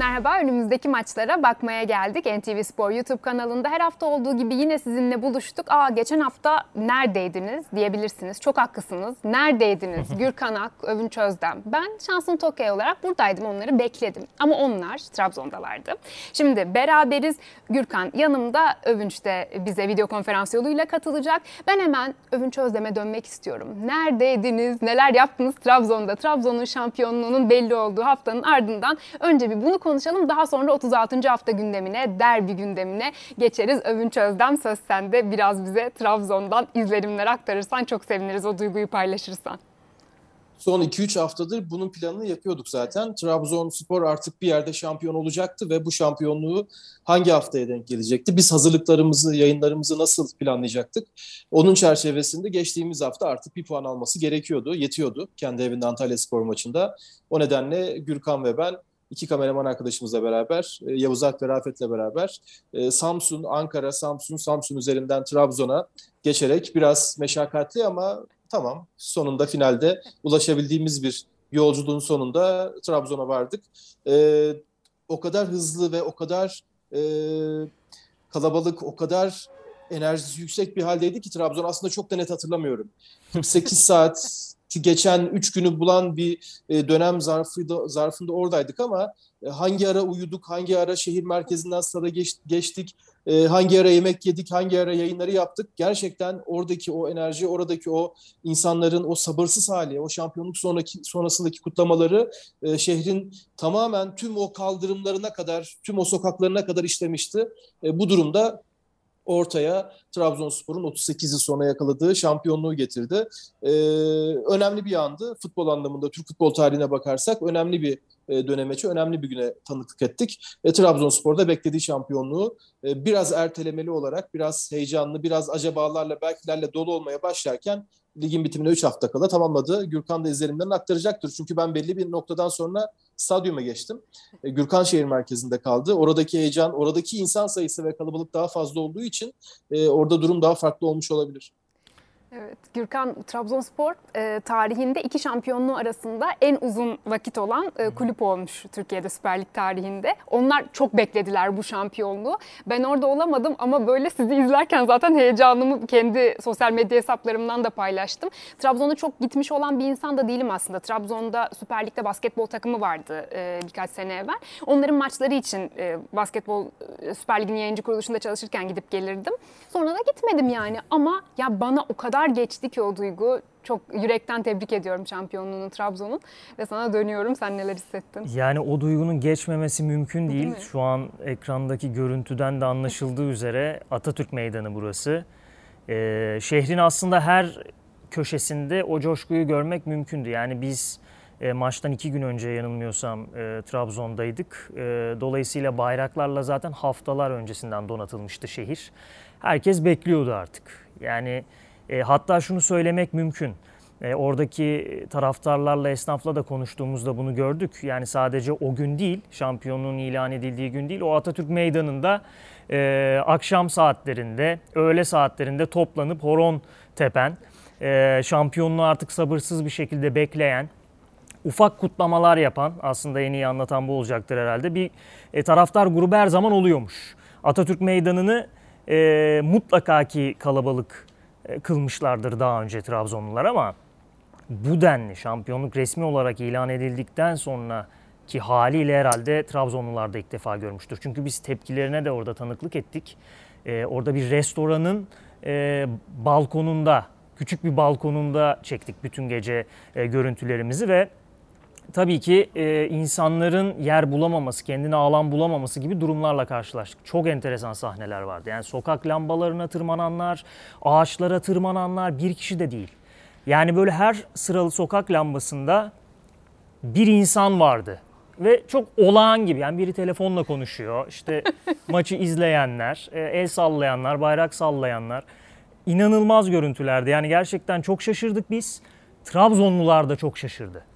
Merhaba, önümüzdeki maçlara bakmaya geldik. NTV Spor YouTube kanalında her hafta olduğu gibi yine sizinle buluştuk. Aa geçen hafta neredeydiniz diyebilirsiniz. Çok haklısınız. Neredeydiniz? Gürkan Ak, Övünç Özdem. Ben şansın Tokyo olarak buradaydım, onları bekledim. Ama onlar Trabzon'dalardı. Şimdi beraberiz. Gürkan yanımda, Övünç de bize video konferans yoluyla katılacak. Ben hemen Övünç Özdem'e dönmek istiyorum. Neredeydiniz? Neler yaptınız Trabzon'da? Trabzon'un şampiyonluğunun belli olduğu haftanın ardından önce bir bunu konuşalım. Daha sonra 36. hafta gündemine, derbi gündemine geçeriz. Övünç Özdem söz sende. Biraz bize Trabzon'dan izlenimler aktarırsan çok seviniriz o duyguyu paylaşırsan. Son 2-3 haftadır bunun planını yapıyorduk zaten. Trabzonspor artık bir yerde şampiyon olacaktı ve bu şampiyonluğu hangi haftaya denk gelecekti? Biz hazırlıklarımızı, yayınlarımızı nasıl planlayacaktık? Onun çerçevesinde geçtiğimiz hafta artık bir puan alması gerekiyordu, yetiyordu kendi evinde Antalya Spor maçında. O nedenle Gürkan ve ben iki kameraman arkadaşımızla beraber, e, Yavuz Alp ve Rafet'le beraber e, Samsun, Ankara, Samsun, Samsun üzerinden Trabzon'a geçerek biraz meşakkatli ama tamam sonunda finalde ulaşabildiğimiz bir yolculuğun sonunda Trabzon'a vardık. E, o kadar hızlı ve o kadar e, kalabalık, o kadar enerjisi yüksek bir haldeydi ki Trabzon aslında çok da net hatırlamıyorum. 48 saat geçen 3 günü bulan bir e, dönem zarfında, zarfında oradaydık ama e, hangi ara uyuduk, hangi ara şehir merkezinden stada geçtik, e, hangi ara yemek yedik, hangi ara yayınları yaptık. Gerçekten oradaki o enerji, oradaki o insanların o sabırsız hali, o şampiyonluk sonraki sonrasındaki kutlamaları şehrin tamamen tüm o kaldırımlarına kadar, tüm o sokaklarına kadar işlemişti. Bu durumda ortaya Trabzonspor'un 38 yıl sonra yakaladığı şampiyonluğu getirdi. Ee, önemli bir andı. Futbol anlamında Türk futbol tarihine bakarsak önemli bir e, dönemeçi, önemli bir güne tanıklık ettik. E, Trabzonspor'da beklediği şampiyonluğu e, biraz ertelemeli olarak, biraz heyecanlı, biraz acabalarla, belkilerle dolu olmaya başlarken ligin bitimine 3 hafta kala tamamladı. Gürkan da izlenimlerini aktaracaktır. Çünkü ben belli bir noktadan sonra stadyuma geçtim. E, Gürkan şehir merkezinde kaldı. Oradaki heyecan, oradaki insan sayısı ve kalabalık daha fazla olduğu için e, orada durum daha farklı olmuş olabilir. Evet, Gürkan Trabzonspor e, tarihinde iki şampiyonluğu arasında en uzun vakit olan e, kulüp olmuş Türkiye'de Süper Lig tarihinde. Onlar çok beklediler bu şampiyonluğu. Ben orada olamadım ama böyle sizi izlerken zaten heyecanımı kendi sosyal medya hesaplarımdan da paylaştım. Trabzon'a çok gitmiş olan bir insan da değilim aslında. Trabzon'da Süper Lig'de basketbol takımı vardı e, birkaç sene evvel. Onların maçları için e, basketbol e, Süper Lig'in yayıncı kuruluşunda çalışırken gidip gelirdim. Sonra da gitmedim yani ama ya bana o kadar geçti ki o duygu. Çok yürekten tebrik ediyorum şampiyonluğunu Trabzon'un ve sana dönüyorum. Sen neler hissettin? Yani o duygunun geçmemesi mümkün değil. değil Şu an ekrandaki görüntüden de anlaşıldığı üzere Atatürk Meydanı burası. Ee, şehrin aslında her köşesinde o coşkuyu görmek mümkündü. Yani biz e, maçtan iki gün önce yanılmıyorsam e, Trabzon'daydık. E, dolayısıyla bayraklarla zaten haftalar öncesinden donatılmıştı şehir. Herkes bekliyordu artık. Yani e, hatta şunu söylemek mümkün. E, oradaki taraftarlarla, esnafla da konuştuğumuzda bunu gördük. Yani sadece o gün değil, şampiyonluğun ilan edildiği gün değil, o Atatürk Meydanı'nda e, akşam saatlerinde, öğle saatlerinde toplanıp horon tepen, e, şampiyonluğu artık sabırsız bir şekilde bekleyen, ufak kutlamalar yapan, aslında en iyi anlatan bu olacaktır herhalde, bir e, taraftar grubu her zaman oluyormuş. Atatürk Meydanı'nı e, mutlaka ki kalabalık kılmışlardır daha önce Trabzonlular ama bu denli şampiyonluk resmi olarak ilan edildikten sonra ki haliyle herhalde Trabzonlular da ilk defa görmüştür. Çünkü biz tepkilerine de orada tanıklık ettik. Ee, orada bir restoranın e, balkonunda, küçük bir balkonunda çektik bütün gece e, görüntülerimizi ve tabii ki e, insanların yer bulamaması, kendine alan bulamaması gibi durumlarla karşılaştık. Çok enteresan sahneler vardı. Yani sokak lambalarına tırmananlar, ağaçlara tırmananlar bir kişi de değil. Yani böyle her sıralı sokak lambasında bir insan vardı. Ve çok olağan gibi yani biri telefonla konuşuyor. İşte maçı izleyenler, e, el sallayanlar, bayrak sallayanlar. İnanılmaz görüntülerdi. Yani gerçekten çok şaşırdık biz. Trabzonlular da çok şaşırdı.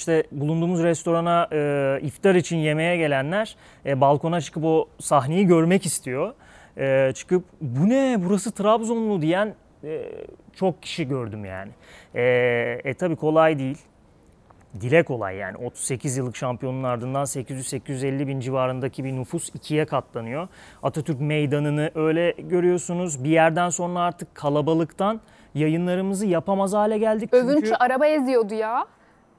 İşte bulunduğumuz restorana e, iftar için yemeğe gelenler e, balkona çıkıp o sahneyi görmek istiyor. E, çıkıp bu ne burası Trabzonlu diyen e, çok kişi gördüm yani. E, e tabi kolay değil. dile kolay yani 38 yıllık şampiyonun ardından 800-850 bin civarındaki bir nüfus ikiye katlanıyor. Atatürk Meydanı'nı öyle görüyorsunuz. Bir yerden sonra artık kalabalıktan yayınlarımızı yapamaz hale geldik. Çünkü... Övünç'ü araba eziyordu ya.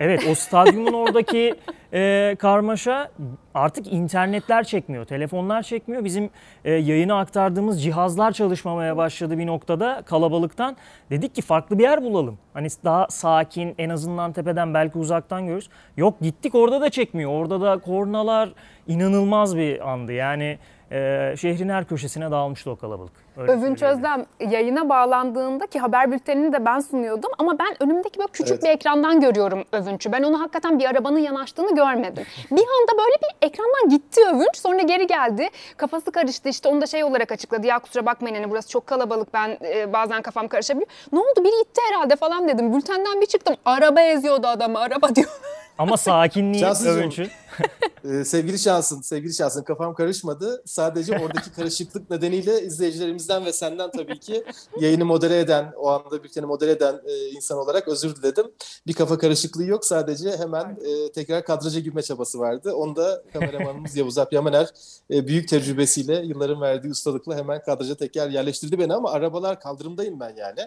Evet o stadyumun oradaki e, karmaşa artık internetler çekmiyor, telefonlar çekmiyor. Bizim e, yayını aktardığımız cihazlar çalışmamaya başladı bir noktada kalabalıktan. Dedik ki farklı bir yer bulalım. Hani daha sakin en azından tepeden belki uzaktan görürüz. Yok gittik orada da çekmiyor. Orada da kornalar inanılmaz bir andı. Yani e, şehrin her köşesine dağılmıştı o kalabalık. Öyle Övünç Özlem yayına bağlandığında ki haber bültenini de ben sunuyordum ama ben önümdeki böyle küçük evet. bir ekrandan görüyorum Övünç'ü. Ben onu hakikaten bir arabanın yanaştığını görmedim. Bir anda böyle bir ekrandan gitti Övünç sonra geri geldi. Kafası karıştı işte onu da şey olarak açıkladı. Ya kusura bakmayın hani burası çok kalabalık ben e, bazen kafam karışabiliyor. Ne oldu biri gitti herhalde falan dedim. Bültenden bir çıktım araba eziyordu adamı araba diyor. Ama sakinliği Övünç'ün. ee, sevgili şansın, sevgili şansın kafam karışmadı. Sadece oradaki karışıklık nedeniyle izleyicilerimizden ve senden tabii ki yayını modere eden, o anda bülteni modere eden e, insan olarak özür diledim. Bir kafa karışıklığı yok. Sadece hemen e, tekrar kadraja girme çabası vardı. Onu da kameramanımız Yavuz Alp Yamaner e, büyük tecrübesiyle, yılların verdiği ustalıkla hemen kadraja tekrar yerleştirdi beni ama arabalar kaldırımdayım ben yani.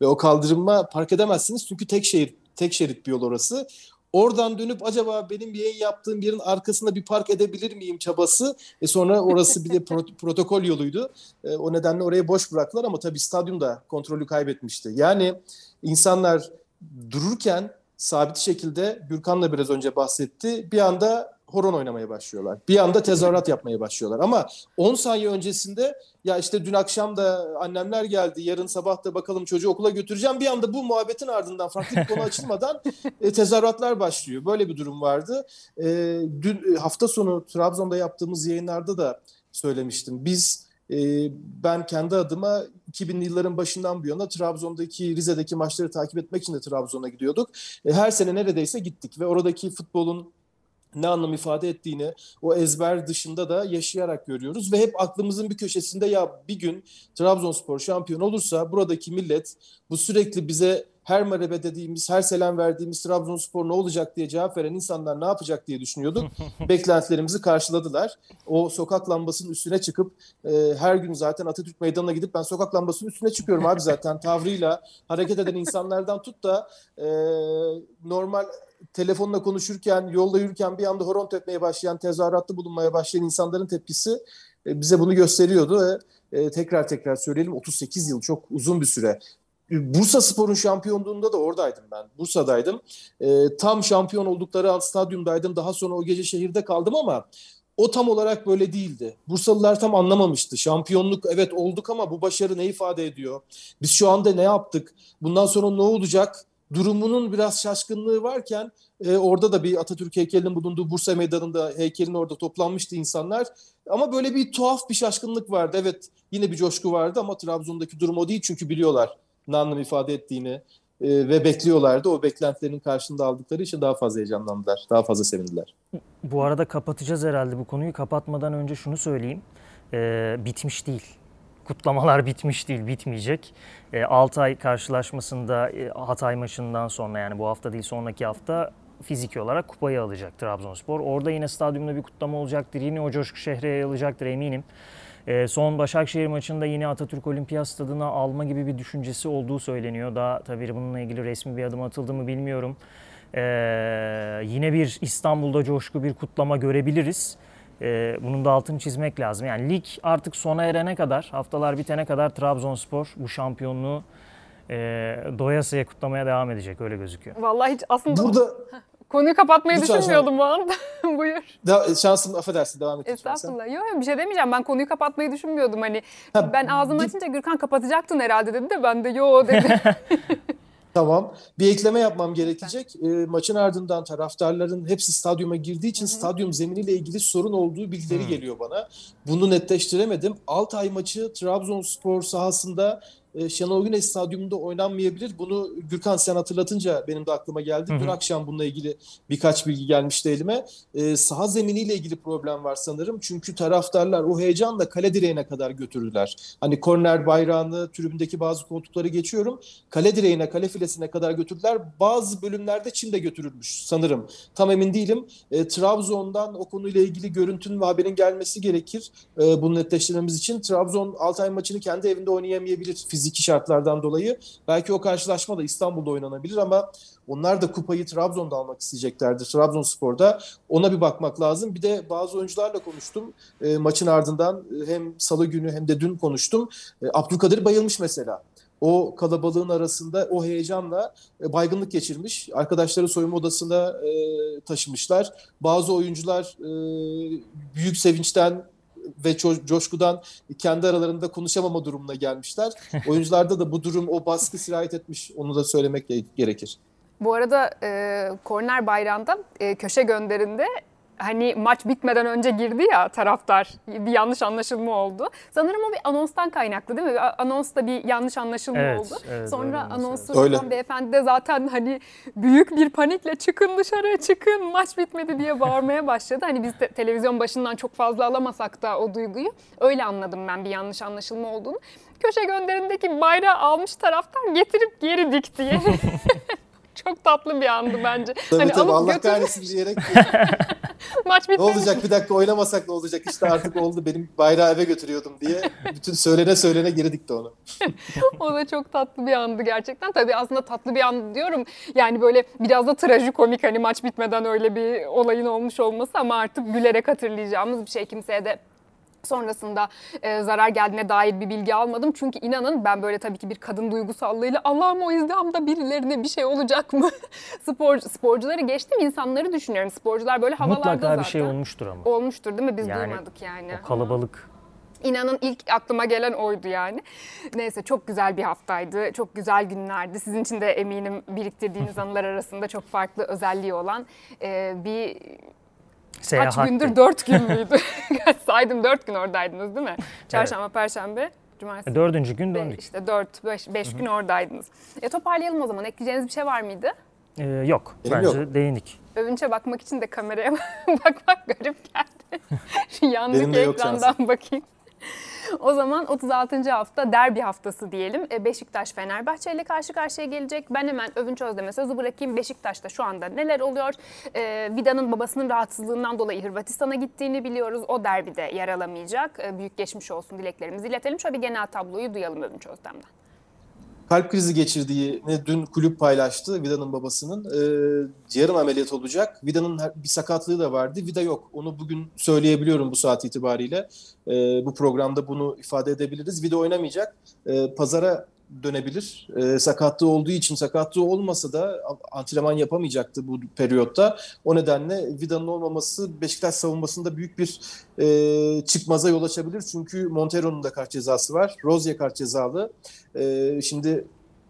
Ve o kaldırıma park edemezsiniz çünkü tek şehir tek şerit bir yol orası. Oradan dönüp acaba benim yayın yaptığım yerin arkasında bir park edebilir miyim çabası. E sonra orası bir de pro- protokol yoluydu. E, o nedenle orayı boş bıraktılar ama tabii stadyum da kontrolü kaybetmişti. Yani insanlar dururken sabit şekilde Gürkan biraz önce bahsetti. Bir anda horon oynamaya başlıyorlar. Bir anda tezahürat yapmaya başlıyorlar. Ama 10 saniye öncesinde ya işte dün akşam da annemler geldi, yarın sabah da bakalım çocuğu okula götüreceğim. Bir anda bu muhabbetin ardından farklı bir konu açılmadan e, tezahüratlar başlıyor. Böyle bir durum vardı. E, dün e, hafta sonu Trabzon'da yaptığımız yayınlarda da söylemiştim. Biz e, ben kendi adıma 2000'li yılların başından bu yana Trabzon'daki, Rize'deki maçları takip etmek için de Trabzon'a gidiyorduk. Her sene neredeyse gittik ve oradaki futbolun ne anlam ifade ettiğini o ezber dışında da yaşayarak görüyoruz ve hep aklımızın bir köşesinde ya bir gün Trabzonspor şampiyon olursa buradaki millet bu sürekli bize her merhaba dediğimiz, her selam verdiğimiz Trabzonspor ne olacak diye cevap veren insanlar ne yapacak diye düşünüyorduk. Beklentilerimizi karşıladılar. O sokak lambasının üstüne çıkıp e, her gün zaten Atatürk Meydanı'na gidip ben sokak lambasının üstüne çıkıyorum abi zaten tavrıyla hareket eden insanlardan tut da e, normal telefonla konuşurken, yolda yürürken bir anda horon tepmeye başlayan, tezahüratta bulunmaya başlayan insanların tepkisi e, bize bunu gösteriyordu ve e, tekrar tekrar söyleyelim 38 yıl çok uzun bir süre. Bursa Spor'un şampiyonluğunda da oradaydım ben. Bursa'daydım. E, tam şampiyon oldukları stadyumdaydım. Daha sonra o gece şehirde kaldım ama o tam olarak böyle değildi. Bursalılar tam anlamamıştı. Şampiyonluk evet olduk ama bu başarı ne ifade ediyor? Biz şu anda ne yaptık? Bundan sonra ne olacak? Durumunun biraz şaşkınlığı varken e, orada da bir Atatürk heykelinin bulunduğu Bursa Meydanı'nda heykelin orada toplanmıştı insanlar. Ama böyle bir tuhaf bir şaşkınlık vardı. Evet yine bir coşku vardı ama Trabzon'daki durum o değil çünkü biliyorlar anlam ifade ettiğini e, ve bekliyorlardı. O beklentilerin karşında aldıkları için daha fazla heyecanlandılar, daha fazla sevindiler. Bu arada kapatacağız herhalde bu konuyu. Kapatmadan önce şunu söyleyeyim. E, bitmiş değil kutlamalar bitmiş değil, bitmeyecek. E, Altay karşılaşmasında e, Hatay maçından sonra yani bu hafta değil sonraki hafta fiziki olarak kupayı alacak Trabzonspor. Orada yine stadyumda bir kutlama olacaktır. Yine o coşku şehre yayılacaktır eminim. E, son Başakşehir maçında yine Atatürk Olimpiyat Stadı'na alma gibi bir düşüncesi olduğu söyleniyor. Daha tabii bununla ilgili resmi bir adım atıldı mı bilmiyorum. E, yine bir İstanbul'da coşku bir kutlama görebiliriz. E, bunun da altını çizmek lazım. Yani lig artık sona erene kadar, haftalar bitene kadar Trabzonspor bu şampiyonluğu e, doyasıya kutlamaya devam edecek öyle gözüküyor. Vallahi hiç aslında Burada konuyu kapatmayı düşünmüyordum bu anda. Buyur. Da, şansım affedersin devam et. Estağfurullah. Yok yok bir şey demeyeceğim. Ben konuyu kapatmayı düşünmüyordum. Hani ha, ben ağzımı açınca Gürkan kapatacaktın herhalde dedi de ben de yo dedim. Tamam. Bir ekleme yapmam gerekecek. E, maçın ardından taraftarların hepsi stadyuma girdiği için Hı-hı. stadyum zeminiyle ilgili sorun olduğu bilgileri Hı-hı. geliyor bana. Bunu netleştiremedim. Altay maçı Trabzonspor sahasında e, Şenol Güneş stadyumunda oynanmayabilir. Bunu Gürkan sen hatırlatınca benim de aklıma geldi. Dün akşam bununla ilgili birkaç bilgi gelmişti elime. E, saha zeminiyle ilgili problem var sanırım. Çünkü taraftarlar o heyecanla kale direğine kadar götürdüler. Hani korner bayrağını, tribündeki bazı koltukları geçiyorum. Kale direğine, kale filesine kadar götürdüler. Bazı bölümlerde çim de götürülmüş sanırım. Tam emin değilim. E, Trabzon'dan o konuyla ilgili görüntünün ve haberin gelmesi gerekir. E, bunu netleştirmemiz için. Trabzon Altay maçını kendi evinde oynayamayabilir fiziki şartlardan dolayı. Belki o karşılaşma da İstanbul'da oynanabilir ama onlar da kupayı Trabzon'da almak isteyeceklerdir. Trabzonspor'da ona bir bakmak lazım. Bir de bazı oyuncularla konuştum. E, maçın ardından hem salı günü hem de dün konuştum. E, Abdülkadir bayılmış mesela o kalabalığın arasında o heyecanla e, baygınlık geçirmiş. Arkadaşları soyunma odasına e, taşımışlar. Bazı oyuncular e, büyük sevinçten ve coşkudan kendi aralarında konuşamama durumuna gelmişler. Oyuncularda da bu durum, o baskı sirayet etmiş. Onu da söylemek gerekir. Bu arada e, korner bayrağında e, köşe gönderinde hani maç bitmeden önce girdi ya taraftar bir yanlış anlaşılma oldu. Sanırım o bir anonstan kaynaklı değil mi? Anonsta bir yanlış anlaşılma evet, oldu. Evet, Sonra anonsu öyle. beyefendi de zaten hani büyük bir panikle çıkın dışarı çıkın maç bitmedi diye bağırmaya başladı. Hani biz te- televizyon başından çok fazla alamasak da o duyguyu öyle anladım ben bir yanlış anlaşılma olduğunu. Köşe gönderindeki bayrağı almış taraftar getirip geri dikti. Çok tatlı bir andı bence. Tabii hani tabii Allah götür... kahretsin diyerek. Maç bitmedi. Ne olacak bir dakika oynamasak ne olacak işte artık oldu benim bayrağı eve götürüyordum diye. Bütün söylene söylene geri dikti onu. o da çok tatlı bir andı gerçekten. Tabii aslında tatlı bir andı diyorum. Yani böyle biraz da trajikomik hani maç bitmeden öyle bir olayın olmuş olması ama artık gülerek hatırlayacağımız bir şey kimseye de Sonrasında e, zarar geldiğine dair bir bilgi almadım. Çünkü inanın ben böyle tabii ki bir kadın duygusallığıyla Allah'ım o izdihamda birilerine bir şey olacak mı? Spor, sporcuları geçtim insanları düşünüyorum. Sporcular böyle havalarda Mutlaka zaten. bir şey olmuştur ama. Olmuştur değil mi? Biz yani, duymadık yani. O kalabalık. İnanın ilk aklıma gelen oydu yani. Neyse çok güzel bir haftaydı. Çok güzel günlerdi. Sizin için de eminim biriktirdiğiniz anılar arasında çok farklı özelliği olan e, bir Seyahat Kaç gündür? Dört gün müydü? Saydım dört gün oradaydınız değil mi? Çarşamba, evet. Perşembe, Cumartesi. Dördüncü gün döndük. İşte dört, beş, beş gün oradaydınız. E, toparlayalım o zaman. Ekleyeceğiniz bir şey var mıydı? Ee, yok. Benim Bence yok. değinik. Övünç'e bakmak için de kameraya bakmak garip geldi. Şu yandaki ekrandan bakayım. o zaman 36. hafta derbi haftası diyelim. E, Beşiktaş Fenerbahçe ile karşı karşıya gelecek. Ben hemen Övünç Özdem'e sözü bırakayım. Beşiktaş'ta şu anda neler oluyor? E, Vida'nın babasının rahatsızlığından dolayı Hırvatistan'a gittiğini biliyoruz. O derbide yer alamayacak. E, büyük geçmiş olsun dileklerimizi iletelim. Şöyle bir genel tabloyu duyalım Övünç Özdem'den kalp krizi geçirdiğini dün kulüp paylaştı Vida'nın babasının. E, yarım ameliyat olacak. Vida'nın bir sakatlığı da vardı. Vida yok. Onu bugün söyleyebiliyorum bu saat itibariyle. E, bu programda bunu ifade edebiliriz. Vida oynamayacak. E, pazara dönebilir. E, sakatlığı olduğu için sakatlığı olmasa da antrenman yapamayacaktı bu periyotta. O nedenle Vida'nın olmaması Beşiktaş savunmasında büyük bir e, çıkmaza yol açabilir. Çünkü Montero'nun da kart cezası var. Rozier kart cezalı. E, şimdi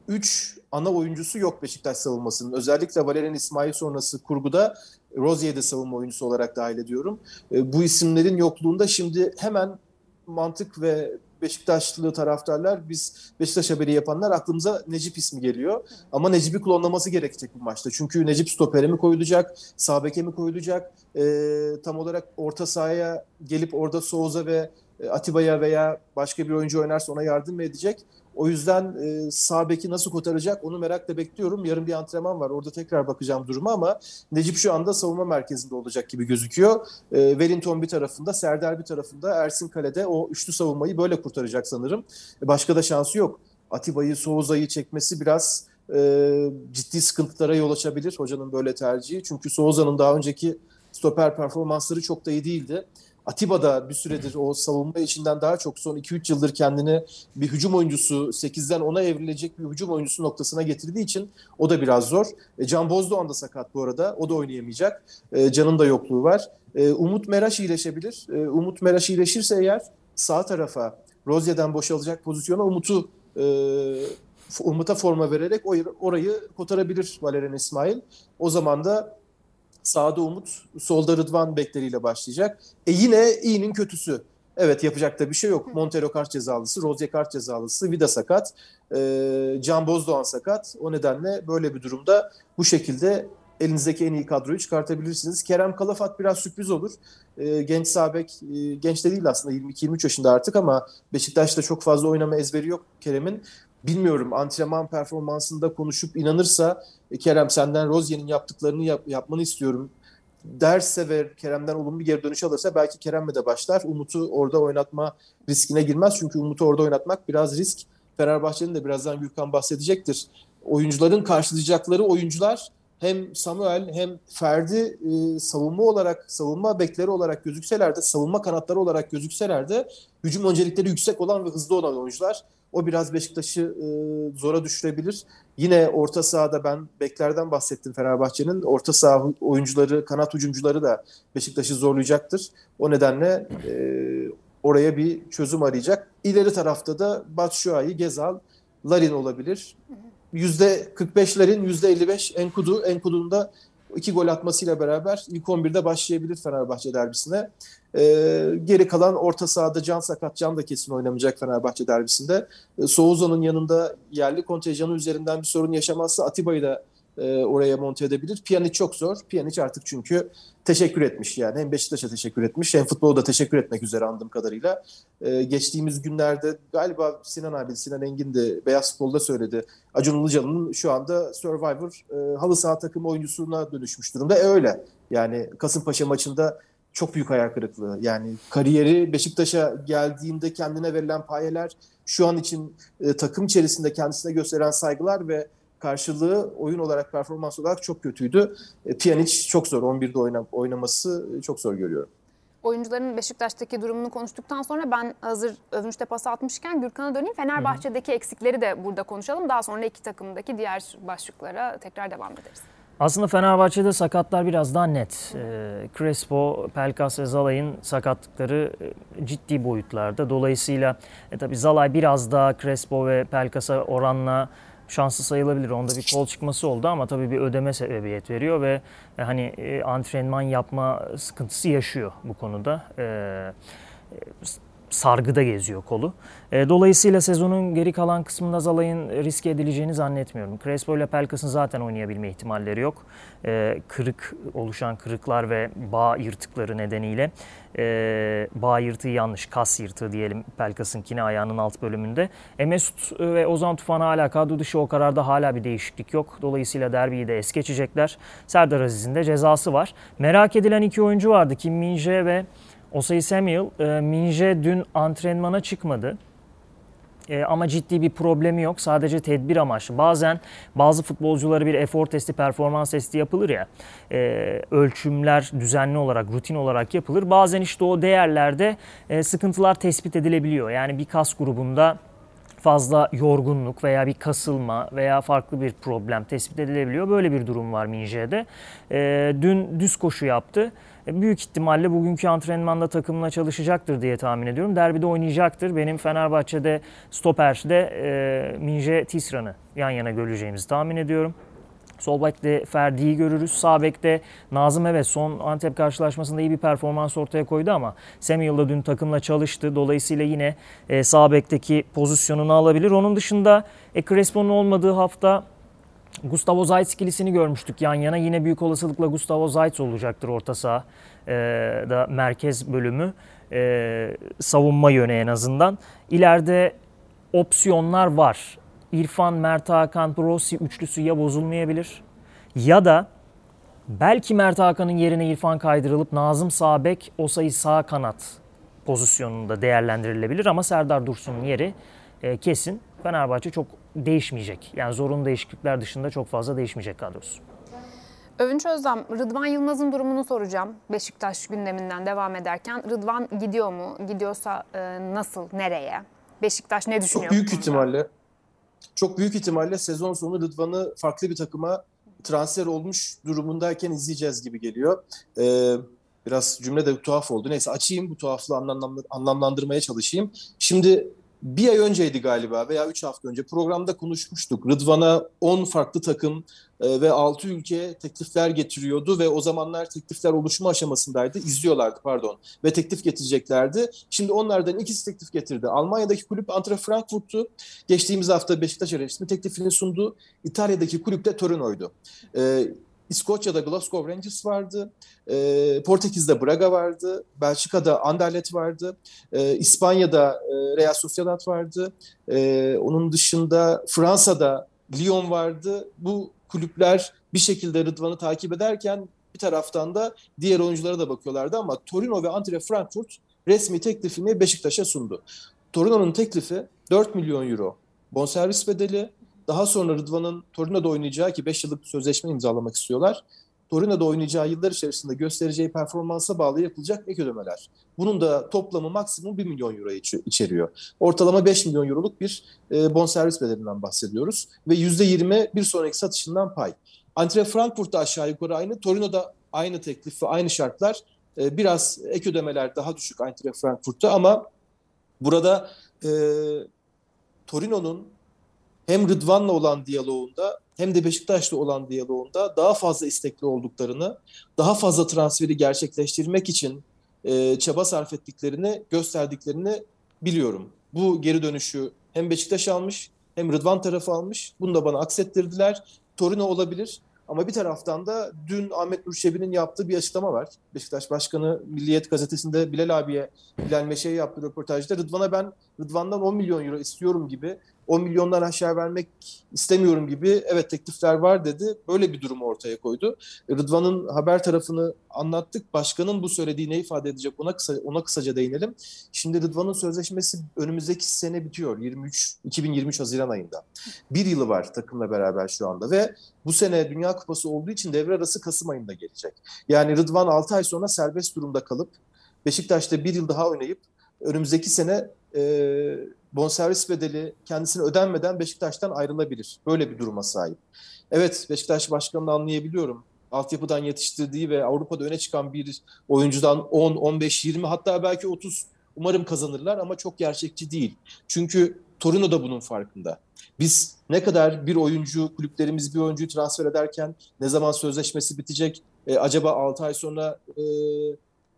3 ana oyuncusu yok Beşiktaş savunmasının. Özellikle Valerian İsmail sonrası kurguda Rozier'i de savunma oyuncusu olarak dahil ediyorum. E, bu isimlerin yokluğunda şimdi hemen mantık ve Beşiktaşlı taraftarlar biz Beşiktaş haberi yapanlar aklımıza Necip ismi geliyor. Ama Necip'i klonlaması gerekecek bu maçta. Çünkü Necip stopere mi koyulacak, sağ beke mi koyulacak? E, tam olarak orta sahaya gelip orada Souza ve Atiba'ya veya başka bir oyuncu oynarsa ona yardım mı edecek? O yüzden e, sağ nasıl kotaracak onu merakla bekliyorum. Yarın bir antrenman var. Orada tekrar bakacağım duruma ama Necip şu anda savunma merkezinde olacak gibi gözüküyor. E, Wellington bir tarafında, Serdar bir tarafında, Ersin Kale'de o üçlü savunmayı böyle kurtaracak sanırım. E, başka da şansı yok. Atiba'yı, Soğuza'yı çekmesi biraz e, ciddi sıkıntılara yol açabilir hocanın böyle tercihi. Çünkü Soğuza'nın daha önceki stoper performansları çok da iyi değildi. Atiba da bir süredir o savunma içinden daha çok son 2-3 yıldır kendini bir hücum oyuncusu 8'den 10'a evrilecek bir hücum oyuncusu noktasına getirdiği için o da biraz zor. E, Can Bozdoğan da sakat bu arada. O da oynayamayacak. E, Can'ın da yokluğu var. E, Umut Meraş iyileşebilir. E, Umut Meraş iyileşirse eğer sağ tarafa Rozier'den boşalacak pozisyona Umut'u e, Umut'a forma vererek orayı kotarabilir Valerian İsmail. O zaman da Sağda Umut, solda Rıdvan bekleriyle başlayacak. E yine iyinin kötüsü. Evet yapacak da bir şey yok. Montero kart cezalısı, Rozier kart cezalısı, Vida sakat, e, Can Bozdoğan sakat. O nedenle böyle bir durumda bu şekilde elinizdeki en iyi kadroyu çıkartabilirsiniz. Kerem Kalafat biraz sürpriz olur. E, genç Sabek, e, genç de değil aslında 22-23 yaşında artık ama Beşiktaş'ta çok fazla oynama ezberi yok Kerem'in. Bilmiyorum antrenman performansında konuşup inanırsa e, Kerem senden Rozier'in yaptıklarını yap, yapmanı istiyorum derse ve Kerem'den olumlu bir geri dönüş alırsa belki Kerem'le de başlar. Umut'u orada oynatma riskine girmez. Çünkü Umut'u orada oynatmak biraz risk. Fenerbahçe'nin de birazdan Gürkan bahsedecektir. Oyuncuların karşılayacakları oyuncular hem Samuel hem Ferdi e, savunma olarak, savunma bekleri olarak gözükseler de, savunma kanatları olarak gözükseler de hücum öncelikleri yüksek olan ve hızlı olan oyuncular. O biraz Beşiktaş'ı e, zora düşürebilir. Yine orta sahada ben beklerden bahsettim Fenerbahçe'nin. Orta saha oyuncuları, kanat hücumcuları da Beşiktaş'ı zorlayacaktır. O nedenle e, oraya bir çözüm arayacak. İleri tarafta da Batshuayi, Gezal, Larin olabilir. %45'lerin %55 Enkudu. Enkudu'nun da iki gol atmasıyla beraber ilk 11'de başlayabilir Fenerbahçe derbisine. E, geri kalan orta sahada Can Sakat, Can da kesin oynamayacak Fenerbahçe derbisinde. E, Souza'nın yanında yerli kontenjanı üzerinden bir sorun yaşamazsa Atiba'yı da e, oraya monte edebilir. Pjanic çok zor. Pjanic artık çünkü teşekkür etmiş yani. Hem Beşiktaş'a teşekkür etmiş hem futbolu da teşekkür etmek üzere andığım kadarıyla. E, geçtiğimiz günlerde galiba Sinan abi, Sinan Engin de Beyaz Futbol'da söyledi. Acun Ilıcalı'nın şu anda Survivor e, halı saha takımı oyuncusuna dönüşmüş durumda. E öyle. Yani Kasımpaşa maçında çok büyük hayal kırıklığı. Yani kariyeri Beşiktaş'a geldiğinde kendine verilen payeler, şu an için e, takım içerisinde kendisine gösteren saygılar ve karşılığı oyun olarak performans olarak çok kötüydü. E, Pjanic çok zor 11'de oynam oynaması çok zor görüyorum. Oyuncuların Beşiktaş'taki durumunu konuştuktan sonra ben hazır övünçte pas atmışken Gürkan'a döneyim. Fenerbahçe'deki Hı-hı. eksikleri de burada konuşalım. Daha sonra iki takımdaki diğer başlıklara tekrar devam ederiz. Aslında Fenerbahçe'de sakatlar biraz daha net. E, Crespo, Pelkas ve Zalai'nin sakatlıkları e, ciddi boyutlarda. Dolayısıyla e, tabii Zalay biraz daha Crespo ve Pelkas'a oranla şanslı sayılabilir. Onda bir kol çıkması oldu ama tabii bir ödeme sebebiyet veriyor ve e, hani e, antrenman yapma sıkıntısı yaşıyor bu konuda. E, sargıda geziyor kolu. E, dolayısıyla sezonun geri kalan kısmında Zalay'ın riske edileceğini zannetmiyorum. Crespo ile Pelkas'ın zaten oynayabilme ihtimalleri yok. E, kırık, oluşan kırıklar ve bağ yırtıkları nedeniyle e, bağ yırtığı yanlış, kas yırtığı diyelim Pelkas'ınkine ayağının alt bölümünde. E, Mesut ve Ozan Tufan hala kadro dışı o kararda hala bir değişiklik yok. Dolayısıyla derbiyi de es geçecekler. Serdar Aziz'in de cezası var. Merak edilen iki oyuncu vardı. Kim Minje ve Osayi Samuel, e, Minje dün antrenmana çıkmadı. E, ama ciddi bir problemi yok. Sadece tedbir amaçlı. Bazen bazı futbolcuları bir efor testi, performans testi yapılır ya. E, ölçümler düzenli olarak, rutin olarak yapılır. Bazen işte o değerlerde e, sıkıntılar tespit edilebiliyor. Yani bir kas grubunda fazla yorgunluk veya bir kasılma veya farklı bir problem tespit edilebiliyor. Böyle bir durum var Minje'de. E, dün düz koşu yaptı. Büyük ihtimalle bugünkü antrenmanda takımla çalışacaktır diye tahmin ediyorum. Derbide oynayacaktır. Benim Fenerbahçe'de stoperde e, Minje Tisran'ı yan yana göreceğimizi tahmin ediyorum. Sol bekte Ferdi'yi görürüz. Sağ bekte Nazım evet son Antep karşılaşmasında iyi bir performans ortaya koydu ama Samuel da dün takımla çalıştı. Dolayısıyla yine e, sağ bekteki pozisyonunu alabilir. Onun dışında e, Crespo'nun olmadığı hafta Gustavo Zayt ikilisini görmüştük yan yana. Yine büyük olasılıkla Gustavo Zayt olacaktır orta saha e, da merkez bölümü. E, savunma yönü en azından. İleride opsiyonlar var. İrfan, Mert Hakan, Rossi üçlüsü ya bozulmayabilir ya da belki Mert Hakan'ın yerine İrfan kaydırılıp Nazım sağ bek, Osayi sağ kanat pozisyonunda değerlendirilebilir ama Serdar Dursun'un yeri e, kesin. Fenerbahçe çok değişmeyecek. Yani zorunlu değişiklikler dışında çok fazla değişmeyecek kadrosu. Övünç Özlem, Rıdvan Yılmaz'ın durumunu soracağım. Beşiktaş gündeminden devam ederken. Rıdvan gidiyor mu? Gidiyorsa e, nasıl, nereye? Beşiktaş ne düşünüyor? Çok büyük ihtimalle çok büyük ihtimalle sezon sonu Rıdvan'ı farklı bir takıma transfer olmuş durumundayken izleyeceğiz gibi geliyor. Ee, biraz cümle de tuhaf oldu. Neyse açayım bu tuhaflığı anlamlandırmaya çalışayım. Şimdi bir ay önceydi galiba veya 3 hafta önce programda konuşmuştuk. Rıdvan'a 10 farklı takım e, ve 6 ülke teklifler getiriyordu ve o zamanlar teklifler oluşma aşamasındaydı. İzliyorlardı pardon ve teklif getireceklerdi. Şimdi onlardan ikisi teklif getirdi. Almanya'daki kulüp Antra Frankfurt'tu. Geçtiğimiz hafta Beşiktaş resmi teklifini sundu. İtalya'daki kulüp de Torino'ydu. E, İskoçya'da Glasgow Rangers vardı. E, Portekiz'de Braga vardı. Belçika'da Anderlecht vardı. E, İspanya'da e, Real Sociedad vardı. E, onun dışında Fransa'da Lyon vardı. Bu kulüpler bir şekilde Rıdvan'ı takip ederken bir taraftan da diğer oyunculara da bakıyorlardı ama Torino ve Antre Frankfurt resmi teklifini Beşiktaş'a sundu. Torino'nun teklifi 4 milyon euro bonservis bedeli, daha sonra Rıdvan'ın Torino'da oynayacağı ki 5 yıllık sözleşme imzalamak istiyorlar. Torino'da oynayacağı yıllar içerisinde göstereceği performansa bağlı yapılacak ek ödemeler. Bunun da toplamı maksimum 1 milyon euro içeriyor. Ortalama 5 milyon euroluk bir e, bonservis bedelinden bahsediyoruz. Ve %20 bir sonraki satışından pay. Antre Frankfurt'ta aşağı yukarı aynı, Torino'da aynı teklif ve aynı şartlar. E, biraz ek ödemeler daha düşük Antre Frankfurt'ta ama burada e, Torino'nun hem Rıdvan'la olan diyaloğunda hem de Beşiktaş'la olan diyaloğunda daha fazla istekli olduklarını, daha fazla transferi gerçekleştirmek için e, çaba sarf ettiklerini, gösterdiklerini biliyorum. Bu geri dönüşü hem Beşiktaş almış hem Rıdvan tarafı almış. Bunu da bana aksettirdiler. Torino olabilir. Ama bir taraftan da dün Ahmet Nurşebi'nin yaptığı bir açıklama var. Beşiktaş Başkanı Milliyet Gazetesi'nde Bilal abiye Bilal Meşe'ye yaptığı röportajda Rıdvan'a ben Rıdvan'dan 10 milyon euro istiyorum gibi 10 milyondan aşağı vermek istemiyorum gibi evet teklifler var dedi. Böyle bir durumu ortaya koydu. Rıdvan'ın haber tarafını anlattık. Başkanın bu söylediği ne ifade edecek ona kısa ona kısaca değinelim. Şimdi Rıdvan'ın sözleşmesi önümüzdeki sene bitiyor. 23 2023 Haziran ayında. Bir yılı var takımla beraber şu anda ve bu sene Dünya Kupası olduğu için devre arası Kasım ayında gelecek. Yani Rıdvan 6 ay sonra serbest durumda kalıp Beşiktaş'ta bir yıl daha oynayıp önümüzdeki sene e, bonservis bedeli kendisine ödenmeden Beşiktaş'tan ayrılabilir. Böyle bir duruma sahip. Evet Beşiktaş başkanını anlayabiliyorum. Altyapıdan yetiştirdiği ve Avrupa'da öne çıkan bir oyuncudan 10, 15, 20 hatta belki 30 umarım kazanırlar ama çok gerçekçi değil. Çünkü Torino da bunun farkında. Biz ne kadar bir oyuncu, kulüplerimiz bir oyuncuyu transfer ederken ne zaman sözleşmesi bitecek, e, acaba 6 ay sonra e,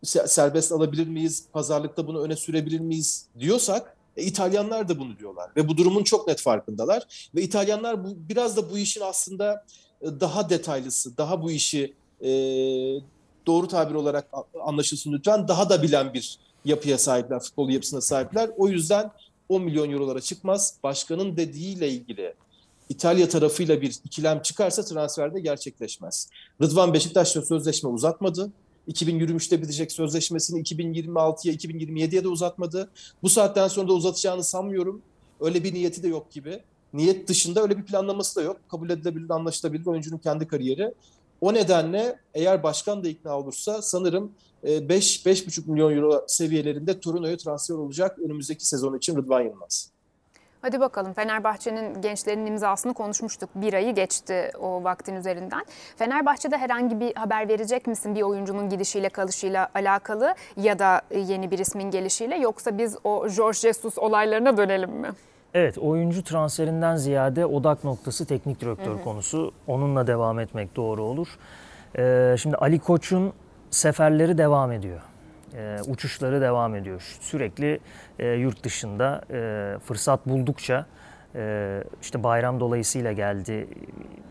serbest alabilir miyiz, pazarlıkta bunu öne sürebilir miyiz diyorsak e, İtalyanlar da bunu diyorlar ve bu durumun çok net farkındalar ve İtalyanlar bu, biraz da bu işin aslında e, daha detaylısı, daha bu işi e, doğru tabir olarak anlaşılsın lütfen daha da bilen bir yapıya sahipler, futbol yapısına sahipler. O yüzden 10 milyon eurolara çıkmaz. Başkanın dediğiyle ilgili İtalya tarafıyla bir ikilem çıkarsa transferde gerçekleşmez. Rıdvan Beşiktaş'la sözleşme uzatmadı. 2023'te bitecek sözleşmesini 2026'ya 2027'ye de uzatmadı. Bu saatten sonra da uzatacağını sanmıyorum. Öyle bir niyeti de yok gibi. Niyet dışında öyle bir planlaması da yok. Kabul edilebilir, anlaşılabilir oyuncunun kendi kariyeri. O nedenle eğer başkan da ikna olursa sanırım 5-5,5 e, milyon euro seviyelerinde Torino'ya transfer olacak önümüzdeki sezon için Rıdvan Yılmaz. Hadi bakalım Fenerbahçe'nin gençlerin imzasını konuşmuştuk. Bir ayı geçti o vaktin üzerinden. Fenerbahçe'de herhangi bir haber verecek misin bir oyuncunun gidişiyle kalışıyla alakalı ya da yeni bir ismin gelişiyle yoksa biz o Jorge Jesus olaylarına dönelim mi? Evet oyuncu transferinden ziyade odak noktası teknik direktör hı hı. konusu. Onunla devam etmek doğru olur. Ee, şimdi Ali Koç'un seferleri devam ediyor e, uçuşları devam ediyor. Sürekli e, yurt dışında e, fırsat buldukça işte bayram dolayısıyla geldi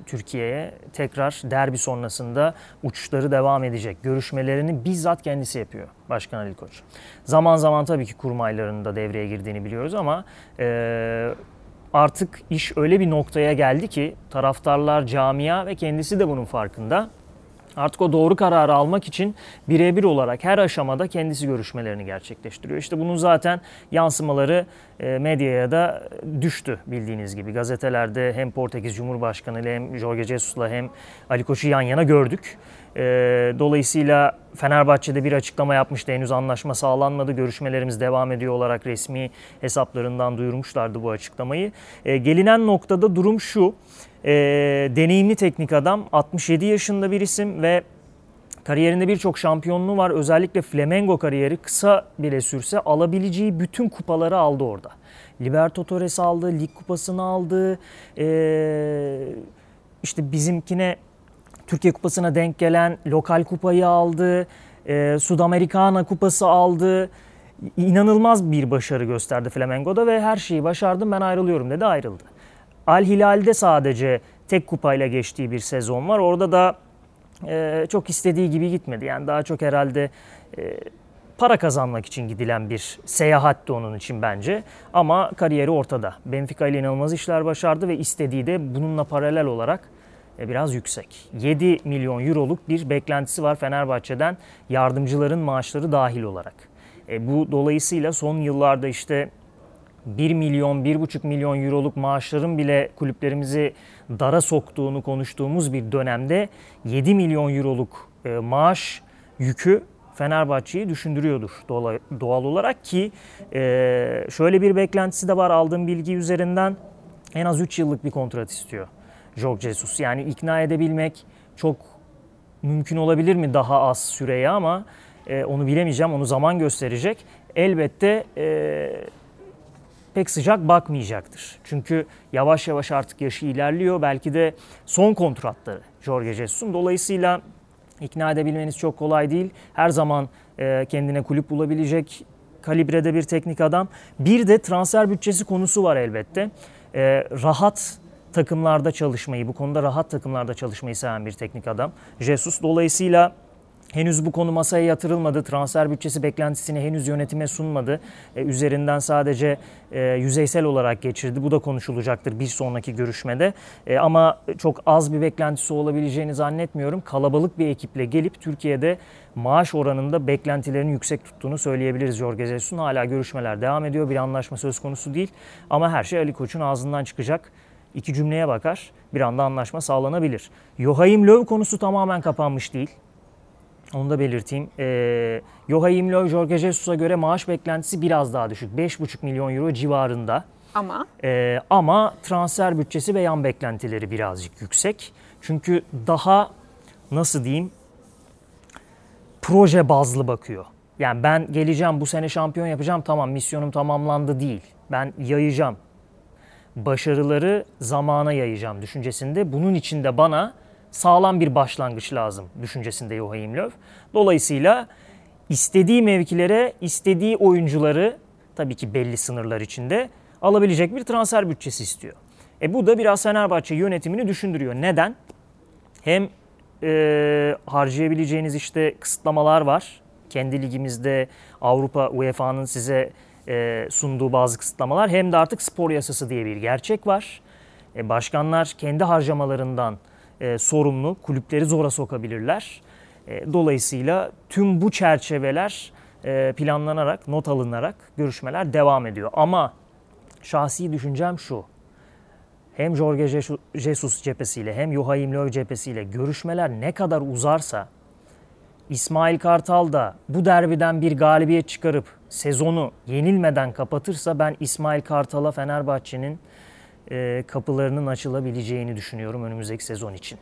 Türkiye'ye. Tekrar derbi sonrasında uçuşları devam edecek. Görüşmelerini bizzat kendisi yapıyor Başkan Ali Koç. Zaman zaman tabii ki kurmayların da devreye girdiğini biliyoruz ama artık iş öyle bir noktaya geldi ki taraftarlar, camia ve kendisi de bunun farkında Artık o doğru kararı almak için birebir olarak her aşamada kendisi görüşmelerini gerçekleştiriyor. İşte bunun zaten yansımaları e, medyaya da düştü bildiğiniz gibi. Gazetelerde hem Portekiz Cumhurbaşkanı ile hem Jorge Jesus'la hem Ali Koç'u yan yana gördük. E, dolayısıyla Fenerbahçe'de bir açıklama yapmıştı. Henüz anlaşma sağlanmadı. Görüşmelerimiz devam ediyor olarak resmi hesaplarından duyurmuşlardı bu açıklamayı. E, gelinen noktada durum şu. E, deneyimli teknik adam 67 yaşında bir isim ve Kariyerinde birçok şampiyonluğu var. Özellikle Flamengo kariyeri kısa bile sürse alabileceği bütün kupaları aldı orada. Libertadores aldı, Lig Kupası'nı aldı. Ee, işte bizimkine Türkiye Kupası'na denk gelen lokal kupayı aldı. E, Sudamericana kupası aldı. İnanılmaz bir başarı gösterdi Flamengo'da ve her şeyi başardım ben ayrılıyorum dedi ayrıldı. Al Hilal'de sadece tek kupayla geçtiği bir sezon var. Orada da e, çok istediği gibi gitmedi. Yani daha çok herhalde e, para kazanmak için gidilen bir seyahatti onun için bence. Ama kariyeri ortada. Benfica ile inanılmaz işler başardı ve istediği de bununla paralel olarak e, biraz yüksek. 7 milyon euroluk bir beklentisi var Fenerbahçe'den yardımcıların maaşları dahil olarak. E, bu dolayısıyla son yıllarda işte 1 milyon, 1,5 milyon euroluk maaşların bile kulüplerimizi dara soktuğunu konuştuğumuz bir dönemde 7 milyon euroluk e, maaş yükü Fenerbahçe'yi düşündürüyordur doğal olarak ki e, şöyle bir beklentisi de var aldığım bilgi üzerinden en az 3 yıllık bir kontrat istiyor Jorge Jesus. Yani ikna edebilmek çok mümkün olabilir mi daha az süreye ama e, onu bilemeyeceğim onu zaman gösterecek. Elbette pek sıcak bakmayacaktır. Çünkü yavaş yavaş artık yaşı ilerliyor. Belki de son kontratları Jorge Jesus'un. Dolayısıyla ikna edebilmeniz çok kolay değil. Her zaman e, kendine kulüp bulabilecek kalibrede bir teknik adam. Bir de transfer bütçesi konusu var elbette. E, rahat takımlarda çalışmayı, bu konuda rahat takımlarda çalışmayı seven bir teknik adam. Jesus dolayısıyla Henüz bu konu masaya yatırılmadı. Transfer bütçesi beklentisini henüz yönetime sunmadı. E, üzerinden sadece e, yüzeysel olarak geçirdi. Bu da konuşulacaktır bir sonraki görüşmede. E, ama çok az bir beklentisi olabileceğini zannetmiyorum. Kalabalık bir ekiple gelip Türkiye'de maaş oranında beklentilerini yüksek tuttuğunu söyleyebiliriz Jorge Jesus'un. Hala görüşmeler devam ediyor. Bir anlaşma söz konusu değil. Ama her şey Ali Koç'un ağzından çıkacak. İki cümleye bakar. Bir anda anlaşma sağlanabilir. Joachim Löw konusu tamamen kapanmış değil. Onu da belirteyim. E, Joachim Löw, Jorge Jesus'a göre maaş beklentisi biraz daha düşük. 5,5 milyon euro civarında. Ama? E, ama transfer bütçesi ve yan beklentileri birazcık yüksek. Çünkü daha nasıl diyeyim proje bazlı bakıyor. Yani ben geleceğim bu sene şampiyon yapacağım tamam misyonum tamamlandı değil. Ben yayacağım. Başarıları zamana yayacağım düşüncesinde. Bunun için de bana sağlam bir başlangıç lazım düşüncesinde Joachim Löw. Dolayısıyla istediği mevkilere, istediği oyuncuları tabii ki belli sınırlar içinde alabilecek bir transfer bütçesi istiyor. E bu da biraz Fenerbahçe yönetimini düşündürüyor. Neden? Hem e, harcayabileceğiniz işte kısıtlamalar var. Kendi ligimizde Avrupa UEFA'nın size e, sunduğu bazı kısıtlamalar hem de artık spor yasası diye bir gerçek var. E, başkanlar kendi harcamalarından e, sorumlu. Kulüpleri zora sokabilirler. E, dolayısıyla tüm bu çerçeveler e, planlanarak, not alınarak görüşmeler devam ediyor. Ama şahsi düşüncem şu. Hem Jorge Jesus cephesiyle hem Joachim Löw cephesiyle görüşmeler ne kadar uzarsa İsmail Kartal da bu derbiden bir galibiyet çıkarıp sezonu yenilmeden kapatırsa ben İsmail Kartal'a Fenerbahçe'nin e, kapılarının açılabileceğini düşünüyorum önümüzdeki sezon için.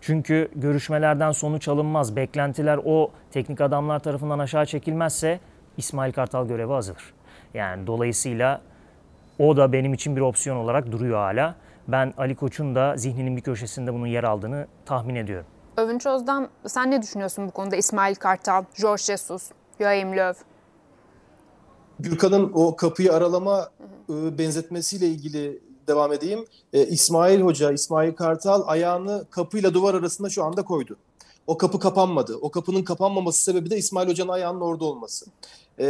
Çünkü görüşmelerden sonuç alınmaz, beklentiler o teknik adamlar tarafından aşağı çekilmezse İsmail Kartal görevi azalır. Yani dolayısıyla o da benim için bir opsiyon olarak duruyor hala. Ben Ali Koç'un da zihninin bir köşesinde bunun yer aldığını tahmin ediyorum. Övünç Özden sen ne düşünüyorsun bu konuda? İsmail Kartal, George Jesus, Joachim Löw. Gürkan'ın o kapıyı aralama e, benzetmesiyle ilgili devam edeyim. E, İsmail Hoca, İsmail Kartal ayağını kapıyla duvar arasında şu anda koydu. O kapı kapanmadı. O kapının kapanmaması sebebi de İsmail Hoca'nın ayağının orada olması. E,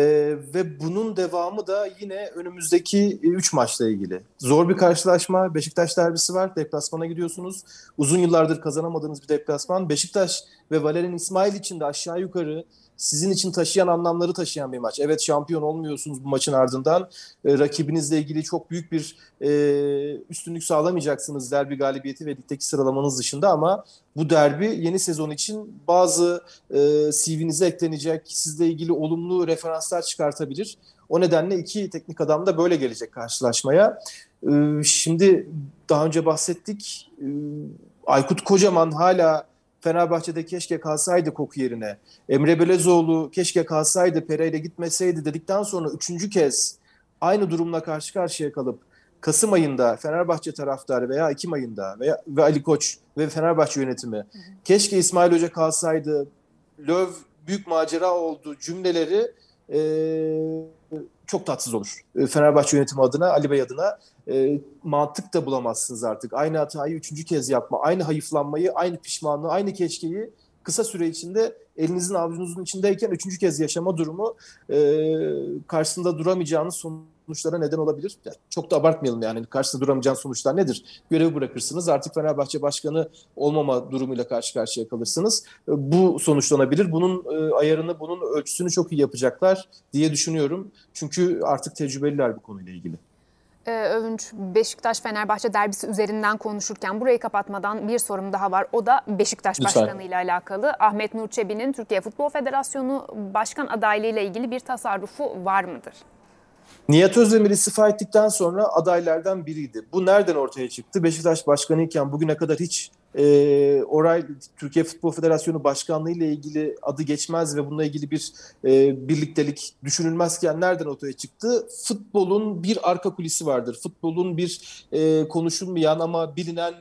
ve bunun devamı da yine önümüzdeki 3 maçla ilgili. Zor bir karşılaşma. Beşiktaş derbisi var. Deplasmana gidiyorsunuz. Uzun yıllardır kazanamadığınız bir deplasman. Beşiktaş ve Valerian İsmail için de aşağı yukarı sizin için taşıyan anlamları taşıyan bir maç. Evet şampiyon olmuyorsunuz bu maçın ardından. E, rakibinizle ilgili çok büyük bir e, üstünlük sağlamayacaksınız derbi galibiyeti ve ligdeki sıralamanız dışında ama bu derbi yeni sezon için bazı e, CV'nize eklenecek, sizle ilgili olumlu referanslar çıkartabilir. O nedenle iki teknik adam da böyle gelecek karşılaşmaya. E, şimdi daha önce bahsettik. E, Aykut Kocaman hala Fenerbahçe'de keşke kalsaydı Koku yerine. Emre Belezoğlu keşke kalsaydı Pereira gitmeseydi dedikten sonra üçüncü kez aynı durumla karşı karşıya kalıp Kasım ayında Fenerbahçe taraftarı veya Ekim ayında veya ve Ali Koç ve Fenerbahçe yönetimi hı hı. keşke İsmail Hoca kalsaydı Löv büyük macera oldu cümleleri e, çok tatsız olur. E, Fenerbahçe yönetimi adına, Ali Bey adına e, mantık da bulamazsınız artık. Aynı hatayı üçüncü kez yapma, aynı hayıflanmayı, aynı pişmanlığı, aynı keşkeyi kısa süre içinde elinizin avucunuzun içindeyken üçüncü kez yaşama durumu e, karşısında duramayacağınız sonuçlara neden olabilir. Yani çok da abartmayalım yani karşısında duramayacağınız sonuçlar nedir? Görevi bırakırsınız artık Fenerbahçe Başkanı olmama durumuyla karşı karşıya kalırsınız. E, bu sonuçlanabilir. Bunun e, ayarını, bunun ölçüsünü çok iyi yapacaklar diye düşünüyorum. Çünkü artık tecrübeliler bu konuyla ilgili e, Övünç Beşiktaş-Fenerbahçe derbisi üzerinden konuşurken burayı kapatmadan bir sorum daha var. O da Beşiktaş Lütfen. Başkanı ile alakalı. Ahmet Nur Çebi'nin Türkiye Futbol Federasyonu Başkan adaylığı ile ilgili bir tasarrufu var mıdır? Nihat Özdemir istifa ettikten sonra adaylardan biriydi. Bu nereden ortaya çıktı? Beşiktaş Başkanı iken bugüne kadar hiç e, oray Türkiye Futbol Federasyonu Başkanlığı ile ilgili adı geçmez ve bununla ilgili bir e, birliktelik düşünülmezken nereden ortaya çıktı? Futbolun bir arka kulisi vardır. Futbolun bir e, konuşulmayan ama bilinen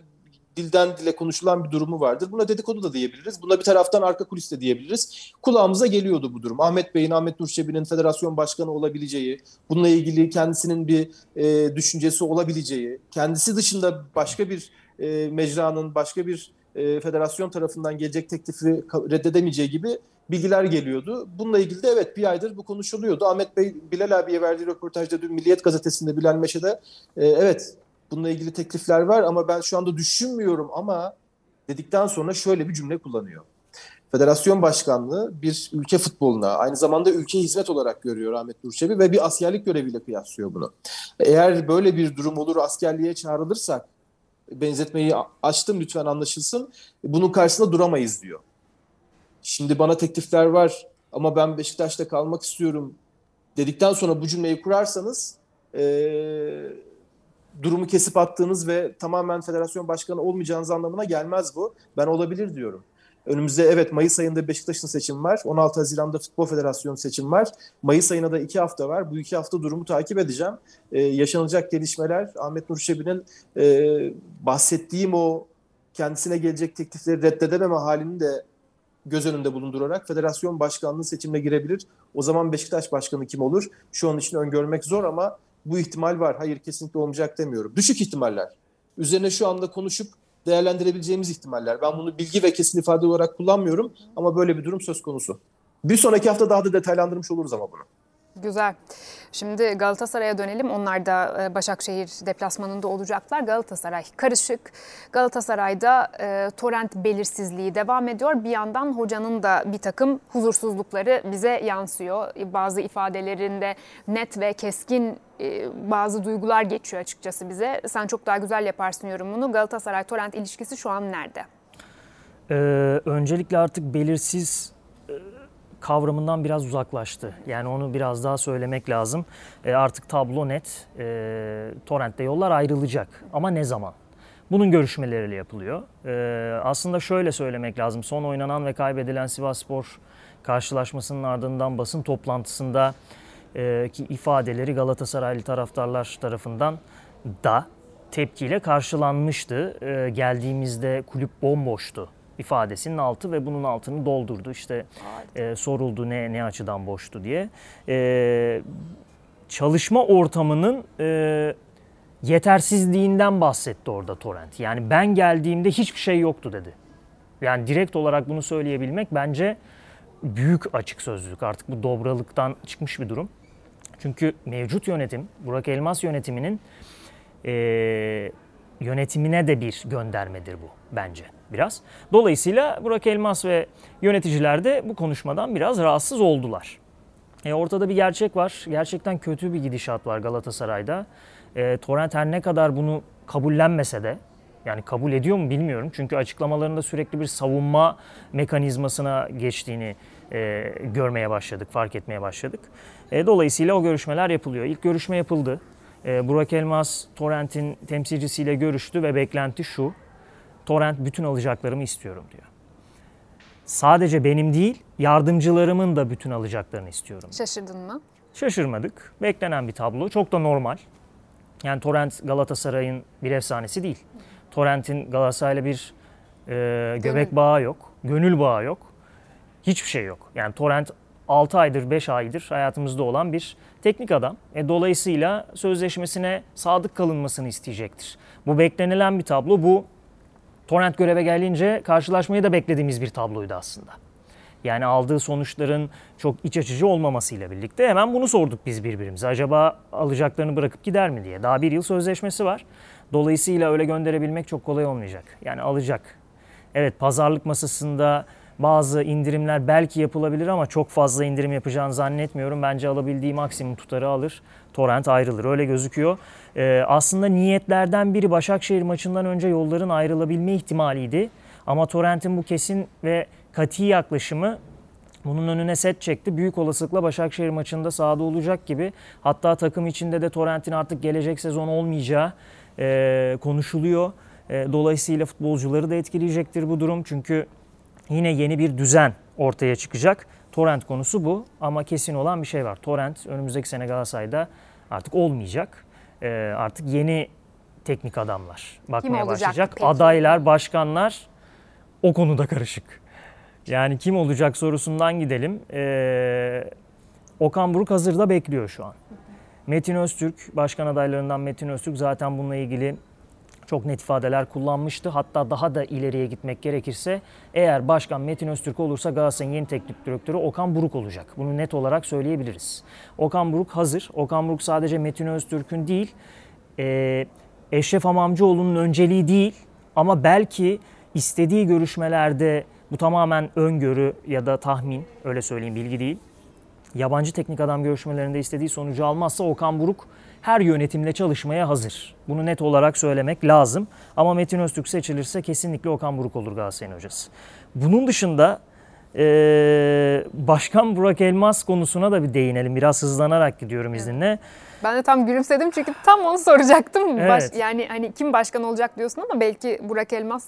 dilden dile konuşulan bir durumu vardır. Buna dedikodu da diyebiliriz. Buna bir taraftan arka kulis de diyebiliriz. Kulağımıza geliyordu bu durum. Ahmet Bey'in, Ahmet Nurçebi'nin federasyon başkanı olabileceği, bununla ilgili kendisinin bir e, düşüncesi olabileceği, kendisi dışında başka bir e, mecranın, başka bir e, federasyon tarafından gelecek teklifi reddedemeyeceği gibi bilgiler geliyordu. Bununla ilgili de evet bir aydır bu konuşuluyordu. Ahmet Bey Bilal abiye verdiği röportajda dün Milliyet Gazetesi'nde Bilal Meşe'de e, evet bununla ilgili teklifler var ama ben şu anda düşünmüyorum ama dedikten sonra şöyle bir cümle kullanıyor. Federasyon başkanlığı bir ülke futboluna aynı zamanda ülke hizmet olarak görüyor Ahmet Nurçebi ve bir askerlik göreviyle kıyaslıyor bunu. Eğer böyle bir durum olur askerliğe çağrılırsak benzetmeyi açtım lütfen anlaşılsın. Bunun karşısında duramayız diyor. Şimdi bana teklifler var ama ben Beşiktaş'ta kalmak istiyorum dedikten sonra bu cümleyi kurarsanız ee, durumu kesip attığınız ve tamamen federasyon başkanı olmayacağınız anlamına gelmez bu. Ben olabilir diyorum. Önümüzde evet Mayıs ayında Beşiktaş'ın seçim var. 16 Haziran'da Futbol Federasyonu seçim var. Mayıs ayına da iki hafta var. Bu iki hafta durumu takip edeceğim. Ee, yaşanacak gelişmeler Ahmet Nur Şebi'nin e, bahsettiğim o kendisine gelecek teklifleri reddedememe halini de göz önünde bulundurarak federasyon başkanlığı seçimine girebilir. O zaman Beşiktaş başkanı kim olur? Şu an için öngörmek zor ama bu ihtimal var. Hayır kesinlikle olmayacak demiyorum. Düşük ihtimaller. Üzerine şu anda konuşup değerlendirebileceğimiz ihtimaller. Ben bunu bilgi ve kesin ifade olarak kullanmıyorum ama böyle bir durum söz konusu. Bir sonraki hafta daha da detaylandırmış oluruz ama bunu. Güzel. Şimdi Galatasaray'a dönelim. Onlar da e, Başakşehir deplasmanında olacaklar. Galatasaray karışık. Galatasaray'da e, torrent belirsizliği devam ediyor. Bir yandan hocanın da bir takım huzursuzlukları bize yansıyor. Bazı ifadelerinde net ve keskin e, bazı duygular geçiyor açıkçası bize. Sen çok daha güzel yaparsın yorumunu. Galatasaray-Torrent ilişkisi şu an nerede? Ee, öncelikle artık belirsiz kavramından biraz uzaklaştı. Yani onu biraz daha söylemek lazım. E, artık tablo net. E, Torrent'te yollar ayrılacak. Ama ne zaman? Bunun görüşmeleriyle yapılıyor. E, aslında şöyle söylemek lazım. Son oynanan ve kaybedilen Sivasspor karşılaşmasının ardından basın toplantısında e, ki ifadeleri Galatasaraylı taraftarlar tarafından da tepkiyle karşılanmıştı. E, geldiğimizde kulüp bomboştu ifadesinin altı ve bunun altını doldurdu. İşte e, soruldu ne ne açıdan boştu diye. E, çalışma ortamının e, yetersizliğinden bahsetti orada Torrent. Yani ben geldiğimde hiçbir şey yoktu dedi. Yani direkt olarak bunu söyleyebilmek bence büyük açık sözlülük. Artık bu dobralıktan çıkmış bir durum. Çünkü mevcut yönetim, Burak Elmas yönetiminin e, yönetimine de bir göndermedir bu bence biraz. Dolayısıyla Burak Elmas ve yöneticiler de bu konuşmadan biraz rahatsız oldular. E, ortada bir gerçek var. Gerçekten kötü bir gidişat var Galatasaray'da. E, Torrent her ne kadar bunu kabullenmese de yani kabul ediyor mu bilmiyorum. Çünkü açıklamalarında sürekli bir savunma mekanizmasına geçtiğini e, görmeye başladık, fark etmeye başladık. E, dolayısıyla o görüşmeler yapılıyor. İlk görüşme yapıldı. E, Burak Elmas, Torrent'in temsilcisiyle görüştü ve beklenti şu. Torrent bütün alacaklarımı istiyorum diyor. sadece benim değil yardımcılarımın da bütün alacaklarını istiyorum. Şaşırdın mı? Şaşırmadık. Beklenen bir tablo. Çok da normal. Yani Torrent Galatasaray'ın bir efsanesi değil. Torrent'in Galatasaray'la bir e, göbek bağı yok. Gönül bağı yok. Hiçbir şey yok. Yani Torrent 6 aydır 5 aydır hayatımızda olan bir teknik adam. E, dolayısıyla sözleşmesine sadık kalınmasını isteyecektir. Bu beklenilen bir tablo. Bu Torrent göreve gelince karşılaşmayı da beklediğimiz bir tabloydu aslında. Yani aldığı sonuçların çok iç açıcı olmamasıyla birlikte hemen bunu sorduk biz birbirimize. Acaba alacaklarını bırakıp gider mi diye. Daha bir yıl sözleşmesi var. Dolayısıyla öyle gönderebilmek çok kolay olmayacak. Yani alacak. Evet pazarlık masasında bazı indirimler belki yapılabilir ama çok fazla indirim yapacağını zannetmiyorum. Bence alabildiği maksimum tutarı alır. Torrent ayrılır. Öyle gözüküyor. Ee, aslında niyetlerden biri Başakşehir maçından önce yolların ayrılabilme ihtimaliydi. Ama Torrent'in bu kesin ve kati yaklaşımı bunun önüne set çekti. Büyük olasılıkla Başakşehir maçında sahada olacak gibi. Hatta takım içinde de Torrent'in artık gelecek sezon olmayacağı e, konuşuluyor. E, dolayısıyla futbolcuları da etkileyecektir bu durum. Çünkü yine yeni bir düzen ortaya çıkacak. Torrent konusu bu ama kesin olan bir şey var. Torrent önümüzdeki sene Galatasaray'da artık olmayacak. E, artık yeni teknik adamlar bakmaya olacak başlayacak. peki? Adaylar, başkanlar o konuda karışık. Yani kim olacak sorusundan gidelim. Ee, Okan Buruk hazırda bekliyor şu an. Metin Öztürk, başkan adaylarından Metin Öztürk zaten bununla ilgili çok net ifadeler kullanmıştı. Hatta daha da ileriye gitmek gerekirse eğer başkan Metin Öztürk olursa Galatasaray'ın yeni teknik direktörü Okan Buruk olacak. Bunu net olarak söyleyebiliriz. Okan Buruk hazır. Okan Buruk sadece Metin Öztürk'ün değil, e, Eşref Hamamcıoğlu'nun önceliği değil ama belki istediği görüşmelerde bu tamamen öngörü ya da tahmin öyle söyleyeyim bilgi değil. Yabancı teknik adam görüşmelerinde istediği sonucu almazsa Okan Buruk her yönetimle çalışmaya hazır. Bunu net olarak söylemek lazım. Ama Metin Öztürk seçilirse kesinlikle Okan Buruk olur Galatasaray'ın hocası. Bunun dışında eee, Başkan Burak Elmas konusuna da bir değinelim. Biraz hızlanarak gidiyorum izninle. Ben de tam gülümsedim çünkü tam onu soracaktım. Baş- Evet. yani hani kim başkan olacak diyorsun ama belki Burak Elmas.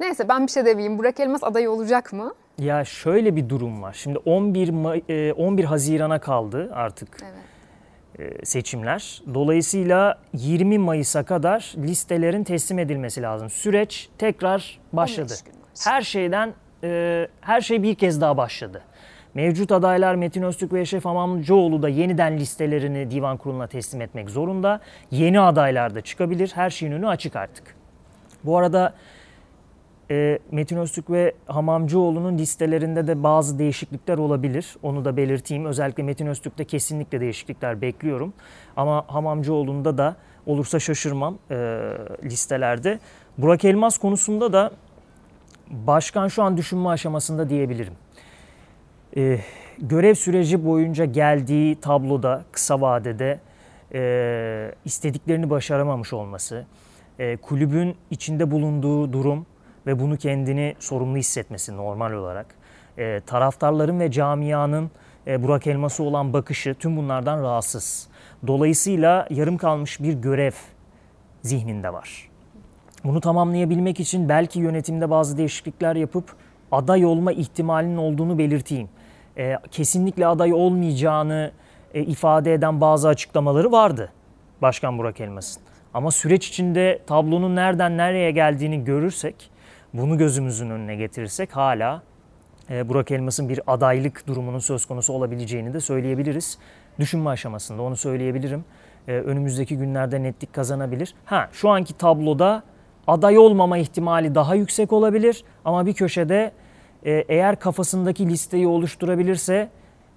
Neyse ben bir şey demeyeyim. Burak Elmas aday olacak mı? Ya şöyle bir durum var. Şimdi 11 May- e, 11 Haziran'a kaldı artık Evet. E, seçimler. Dolayısıyla 20 Mayıs'a kadar listelerin teslim edilmesi lazım. Süreç tekrar başladı. 15 gün var. Her şeyden e, her şey bir kez daha başladı. Mevcut adaylar Metin Öztürk ve Eşref Amamcıoğlu da yeniden listelerini divan kuruluna teslim etmek zorunda. Yeni adaylar da çıkabilir. Her şeyin önü açık artık. Bu arada e, Metin Öztürk ve Hamamcıoğlu'nun listelerinde de bazı değişiklikler olabilir. Onu da belirteyim. Özellikle Metin Öztürk'te kesinlikle değişiklikler bekliyorum. Ama Hamamcıoğlu'nda da olursa şaşırmam e, listelerde. Burak Elmas konusunda da başkan şu an düşünme aşamasında diyebilirim. E, görev süreci boyunca geldiği tabloda kısa vadede e, istediklerini başaramamış olması, e, kulübün içinde bulunduğu durum ve bunu kendini sorumlu hissetmesi normal olarak, e, taraftarların ve camianın e, Burak Elmas'a olan bakışı tüm bunlardan rahatsız. Dolayısıyla yarım kalmış bir görev zihninde var. Bunu tamamlayabilmek için belki yönetimde bazı değişiklikler yapıp aday olma ihtimalinin olduğunu belirteyim. E, kesinlikle aday olmayacağını e, ifade eden bazı açıklamaları vardı Başkan Burak Elmas'ın. Ama süreç içinde tablonun nereden nereye geldiğini görürsek, bunu gözümüzün önüne getirirsek hala e, Burak Elmas'ın bir adaylık durumunun söz konusu olabileceğini de söyleyebiliriz. Düşünme aşamasında onu söyleyebilirim. E, önümüzdeki günlerde netlik kazanabilir. Ha şu anki tabloda aday olmama ihtimali daha yüksek olabilir ama bir köşede e, eğer kafasındaki listeyi oluşturabilirse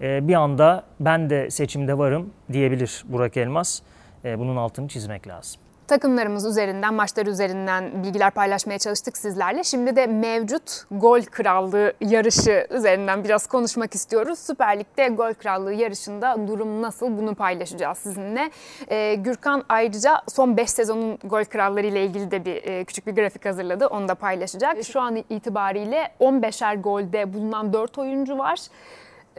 bir anda ben de seçimde varım diyebilir Burak Elmas. Bunun altını çizmek lazım. Takımlarımız üzerinden, maçlar üzerinden bilgiler paylaşmaya çalıştık sizlerle. Şimdi de mevcut gol krallığı yarışı üzerinden biraz konuşmak istiyoruz. Süper Lig'de gol krallığı yarışında durum nasıl bunu paylaşacağız sizinle. Ee, Gürkan ayrıca son 5 sezonun gol kralları ile ilgili de bir e, küçük bir grafik hazırladı. Onu da paylaşacak. Şu an itibariyle 15'er golde bulunan 4 oyuncu var.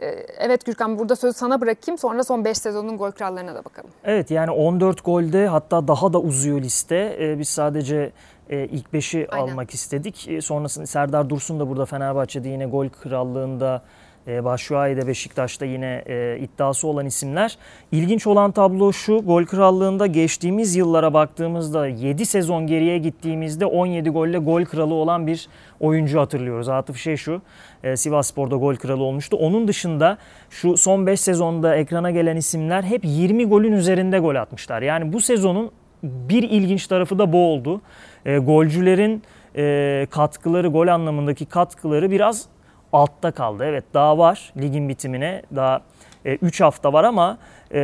Ee, Evet Gürkan burada sözü sana bırakayım. Sonra son 5 sezonun gol krallarına da bakalım. Evet yani 14 golde hatta daha da uzuyor liste. Ee, biz sadece e, ilk 5'i almak istedik. E, sonrasında Serdar Dursun da burada Fenerbahçe'de yine gol krallığında e, Başşuay'da Beşiktaş'ta yine e, iddiası olan isimler. İlginç olan tablo şu, gol krallığında geçtiğimiz yıllara baktığımızda 7 sezon geriye gittiğimizde 17 golle gol kralı olan bir oyuncu hatırlıyoruz. Atıf şey şu, e, Sivas Spor'da gol kralı olmuştu. Onun dışında şu son 5 sezonda ekrana gelen isimler hep 20 golün üzerinde gol atmışlar. Yani bu sezonun bir ilginç tarafı da bu oldu. E, golcülerin e, katkıları, gol anlamındaki katkıları biraz altta kaldı. Evet daha var ligin bitimine daha 3 e, hafta var ama e,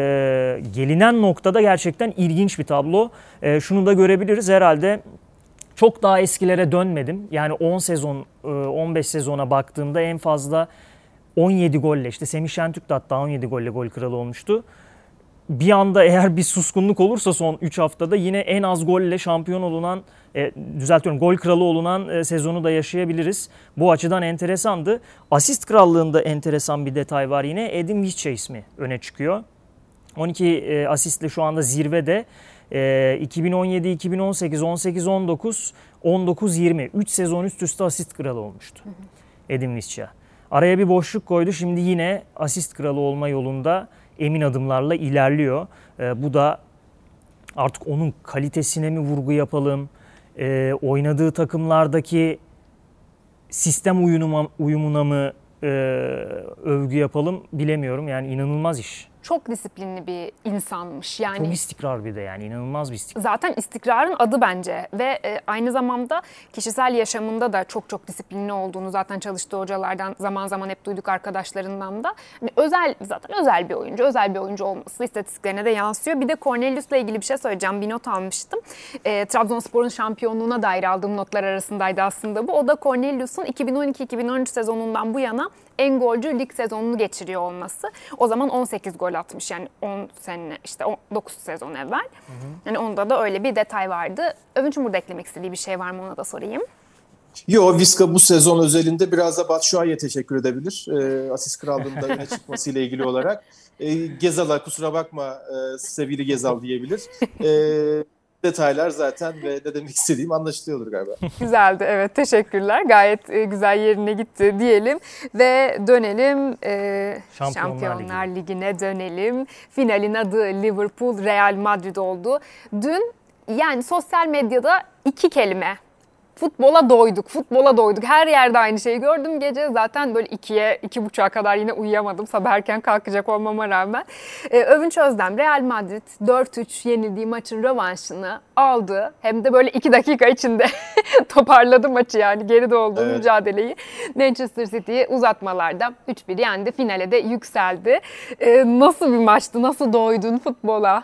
gelinen noktada gerçekten ilginç bir tablo. E, şunu da görebiliriz herhalde çok daha eskilere dönmedim. Yani 10 sezon, 15 e, sezona baktığımda en fazla 17 golle işte Semih Şentürk de hatta 17 golle gol kralı olmuştu bir anda eğer bir suskunluk olursa son 3 haftada yine en az golle şampiyon olunan, e, düzeltiyorum gol kralı olunan e, sezonu da yaşayabiliriz. Bu açıdan enteresandı. Asist krallığında enteresan bir detay var yine. Edim Visca ismi öne çıkıyor. 12 e, asistle şu anda zirvede. E, 2017, 2018, 18, 19, 19, 20. 3 sezon üst üste asist kralı olmuştu. Edim Visca. Araya bir boşluk koydu. Şimdi yine asist kralı olma yolunda emin adımlarla ilerliyor. E, bu da artık onun kalitesine mi vurgu yapalım, e, oynadığı takımlardaki sistem uyumuna mı e, övgü yapalım bilemiyorum. Yani inanılmaz iş çok disiplinli bir insanmış. Yani çok istikrar bir de yani inanılmaz bir istikrar. Zaten istikrarın adı bence ve e, aynı zamanda kişisel yaşamında da çok çok disiplinli olduğunu zaten çalıştığı hocalardan zaman zaman hep duyduk arkadaşlarından da. Yani özel zaten özel bir oyuncu, özel bir oyuncu olması istatistiklerine de yansıyor. Bir de Cornelius'la ilgili bir şey söyleyeceğim. Bir not almıştım. E, Trabzonspor'un şampiyonluğuna dair aldığım notlar arasındaydı aslında bu. O da Cornelius'un 2012-2013 sezonundan bu yana en golcü lig sezonunu geçiriyor olması. O zaman 18 gol atmış yani 10 sene işte 9 sezon evvel. Hı hı. Yani onda da öyle bir detay vardı. Övünç'ün burada eklemek istediği bir şey var mı ona da sorayım. Yo Viska bu sezon özelinde biraz da Batshuayi'ye teşekkür edebilir. E, asist krallığında öne çıkmasıyla ilgili olarak. E, Gezal'a kusura bakma e, sevgili Gezal diyebilir. E, detaylar zaten ve ne demek istediğim anlaşılıyordur galiba. Güzeldi evet teşekkürler. Gayet e, güzel yerine gitti diyelim ve dönelim e, Şampiyonlar, Şampiyonlar Ligi. Ligi'ne dönelim. Finalin adı Liverpool Real Madrid oldu. Dün yani sosyal medyada iki kelime futbola doyduk, futbola doyduk. Her yerde aynı şeyi gördüm gece. Zaten böyle ikiye, iki buçuğa kadar yine uyuyamadım. Sabah erken kalkacak olmama rağmen. Ee, Övünç Özdem, Real Madrid 4-3 yenildiği maçın rövanşını aldı. Hem de böyle iki dakika içinde toparladı maçı yani geride olduğu evet. mücadeleyi. Manchester City'yi uzatmalarda 3-1 yendi. Finale de yükseldi. Ee, nasıl bir maçtı? Nasıl doydun futbola?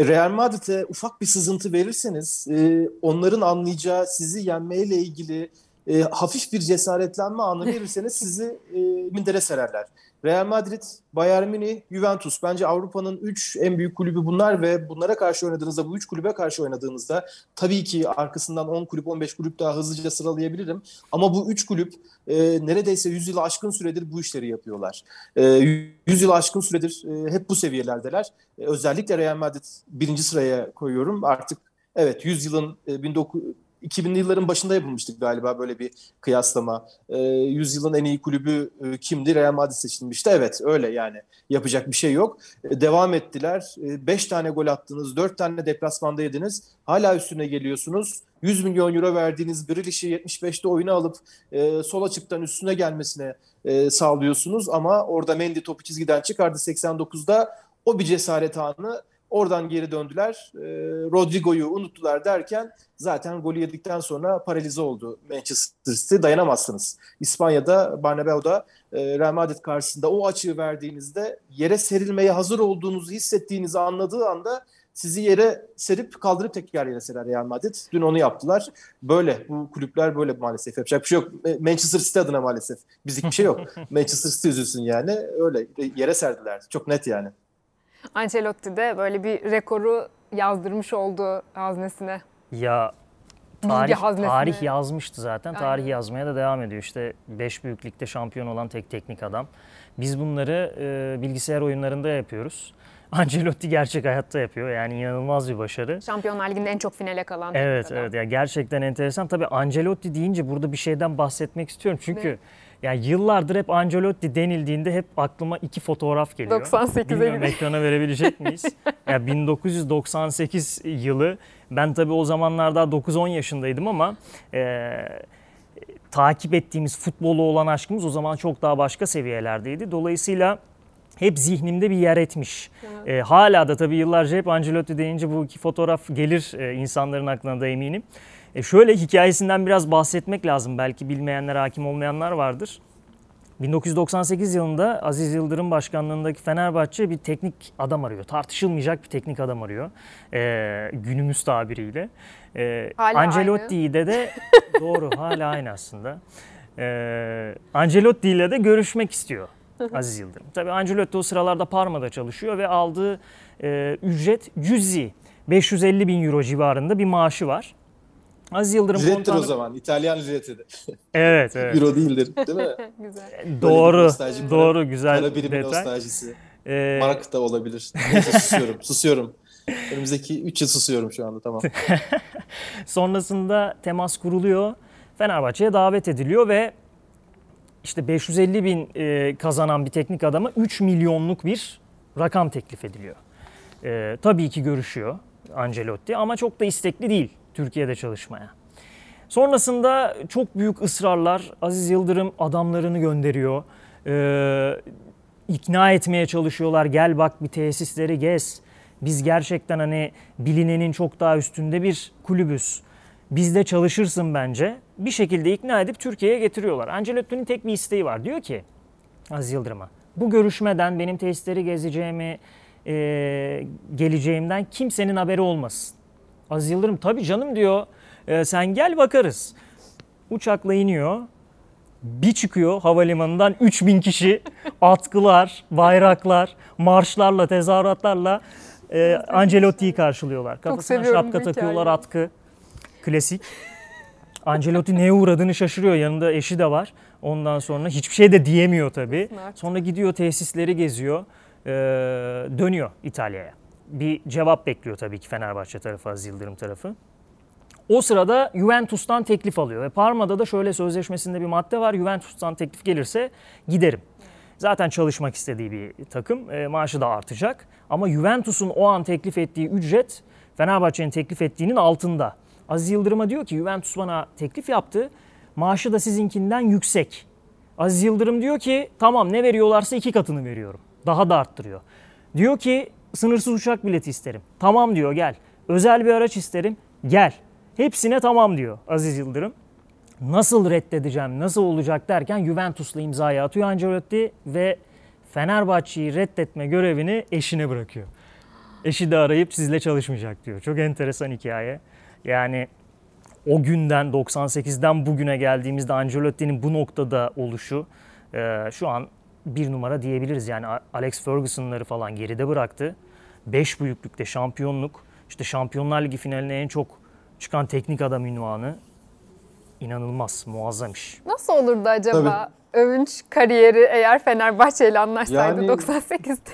Real Madrid'e ufak bir sızıntı verirseniz e, onların anlayacağı sizi yenmeyle ilgili e, hafif bir cesaretlenme anı verirseniz sizi e, mindere sererler. Real Madrid, Bayern Münih, Juventus. Bence Avrupa'nın 3 en büyük kulübü bunlar ve bunlara karşı oynadığınızda, bu 3 kulübe karşı oynadığınızda tabii ki arkasından 10 kulüp, 15 kulüp daha hızlıca sıralayabilirim. Ama bu 3 kulüp e, neredeyse 100 yıl aşkın süredir bu işleri yapıyorlar. E, 100 yıl aşkın süredir e, hep bu seviyelerdeler. E, özellikle Real Madrid birinci sıraya koyuyorum. Artık evet 100 yılın e, 19 2000'li yılların başında yapılmıştık galiba böyle bir kıyaslama. E, yüzyılın en iyi kulübü e, kimdi? Real Madrid seçilmişti. Evet öyle yani. Yapacak bir şey yok. E, devam ettiler. 5 e, tane gol attınız, 4 tane deplasmanda yediniz. Hala üstüne geliyorsunuz. 100 milyon euro verdiğiniz Grealish'i 75'te oyuna alıp e, sol açıktan üstüne gelmesine e, sağlıyorsunuz. Ama orada Mendy topu çizgiden çıkardı 89'da. O bir cesaret anı Oradan geri döndüler. E, Rodrigo'yu unuttular derken zaten golü yedikten sonra paralize oldu Manchester City. Dayanamazsınız. İspanya'da, Bernabeu'da e, Real Madrid karşısında o açığı verdiğinizde yere serilmeye hazır olduğunuzu hissettiğinizi anladığı anda sizi yere serip kaldırıp tekrar yere serer Real Madrid. Dün onu yaptılar. Böyle. Bu kulüpler böyle maalesef. Yapacak bir şey yok. Manchester City adına maalesef. Bizlik bir şey yok. Manchester City üzülsün yani. Öyle. Yere serdiler. Çok net yani. Ancelotti de böyle bir rekoru yazdırmış oldu haznesine. Ya tarih, tarih yazmıştı zaten. Aynen. Tarih yazmaya da devam ediyor. İşte 5 büyüklükte şampiyon olan tek teknik adam. Biz bunları e, bilgisayar oyunlarında yapıyoruz. Ancelotti gerçek hayatta yapıyor. Yani inanılmaz bir başarı. Şampiyonlar Ligi'nde en çok finale kalan. Evet evet ya gerçekten enteresan. Tabii Ancelotti deyince burada bir şeyden bahsetmek istiyorum. Çünkü Ne? Yani yıllardır hep Ancelotti denildiğinde hep aklıma iki fotoğraf geliyor. 98'e Bilmiyorum ekrana verebilecek miyiz? ya 1998 yılı ben tabii o zamanlar daha 9-10 yaşındaydım ama e, takip ettiğimiz futbolu olan aşkımız o zaman çok daha başka seviyelerdeydi. Dolayısıyla hep zihnimde bir yer etmiş. E, hala da tabii yıllarca hep Ancelotti deyince bu iki fotoğraf gelir e, insanların aklına da eminim. E, şöyle hikayesinden biraz bahsetmek lazım. Belki bilmeyenler, hakim olmayanlar vardır. 1998 yılında Aziz Yıldırım başkanlığındaki Fenerbahçe bir teknik adam arıyor. Tartışılmayacak bir teknik adam arıyor. E, günümüz tabiriyle. E, Hala Ancelotti'yi de de doğru hala aynı aslında. E, Ancelotti ile de görüşmek istiyor Aziz Yıldırım. Tabii Ancelotti o sıralarda Parma'da çalışıyor ve aldığı e, ücret cüzi 550 bin euro civarında bir maaşı var. Aziz Yıldırım Lirettir o komutanlık- zaman. İtalyan lireti de. Evet, evet. Euro değildir değil mi? Güzel. Doğru, nostalji, para- doğru, güzel Para birimi detay. nostaljisi. Ee, Mark da olabilir. Neyse susuyorum. susuyorum. Önümüzdeki 3 yıl susuyorum şu anda tamam. Sonrasında temas kuruluyor. Fenerbahçe'ye davet ediliyor ve işte 550 bin e, kazanan bir teknik adama 3 milyonluk bir rakam teklif ediliyor. E, tabii ki görüşüyor Ancelotti ama çok da istekli değil Türkiye'de çalışmaya. Sonrasında çok büyük ısrarlar Aziz Yıldırım adamlarını gönderiyor. E, ikna etmeye çalışıyorlar. Gel bak bir tesisleri gez. Biz gerçekten hani bilinenin çok daha üstünde bir kulübüz. Bizde çalışırsın bence. Bir şekilde ikna edip Türkiye'ye getiriyorlar. Ancelotti'nin tek bir isteği var. Diyor ki Aziz Yıldırım'a bu görüşmeden benim tesisleri gezeceğimi, e, geleceğimden kimsenin haberi olmasın. Aziz Yıldırım tabii canım diyor "e, sen gel bakarız. Uçakla iniyor. Bir çıkıyor havalimanından 3000 kişi atkılar, bayraklar, marşlarla, tezahüratlarla e, Ancelotti'yi karşılıyorlar. Kafasına şapka takıyorlar atkı. Klasik. Ancelotti neye uğradığını şaşırıyor. Yanında eşi de var. Ondan sonra hiçbir şey de diyemiyor tabii. Sonra gidiyor tesisleri geziyor. Ee, dönüyor İtalya'ya. Bir cevap bekliyor tabii ki Fenerbahçe tarafı, Aziz Yıldırım tarafı. O sırada Juventus'tan teklif alıyor ve Parma'da da şöyle sözleşmesinde bir madde var. Juventus'tan teklif gelirse giderim. Zaten çalışmak istediği bir takım. E, maaşı da artacak. Ama Juventus'un o an teklif ettiği ücret Fenerbahçe'nin teklif ettiğinin altında. Aziz Yıldırım'a diyor ki Juventus bana teklif yaptı. Maaşı da sizinkinden yüksek. Aziz Yıldırım diyor ki tamam ne veriyorlarsa iki katını veriyorum. Daha da arttırıyor. Diyor ki sınırsız uçak bileti isterim. Tamam diyor gel. Özel bir araç isterim. Gel. Hepsine tamam diyor Aziz Yıldırım. Nasıl reddedeceğim, nasıl olacak derken Juventus'la imzayı atıyor Ancelotti ve Fenerbahçe'yi reddetme görevini eşine bırakıyor. Eşi de arayıp sizle çalışmayacak diyor. Çok enteresan hikaye. Yani o günden 98'den bugüne geldiğimizde Ancelotti'nin bu noktada oluşu e, şu an bir numara diyebiliriz. Yani Alex Ferguson'ları falan geride bıraktı. Beş büyüklükte şampiyonluk, işte Şampiyonlar Ligi finaline en çok çıkan teknik adam ünvanı inanılmaz, muazzam iş. Nasıl olurdu acaba övünç kariyeri eğer Fenerbahçe ile anlaşsaydı Yani- 98'de?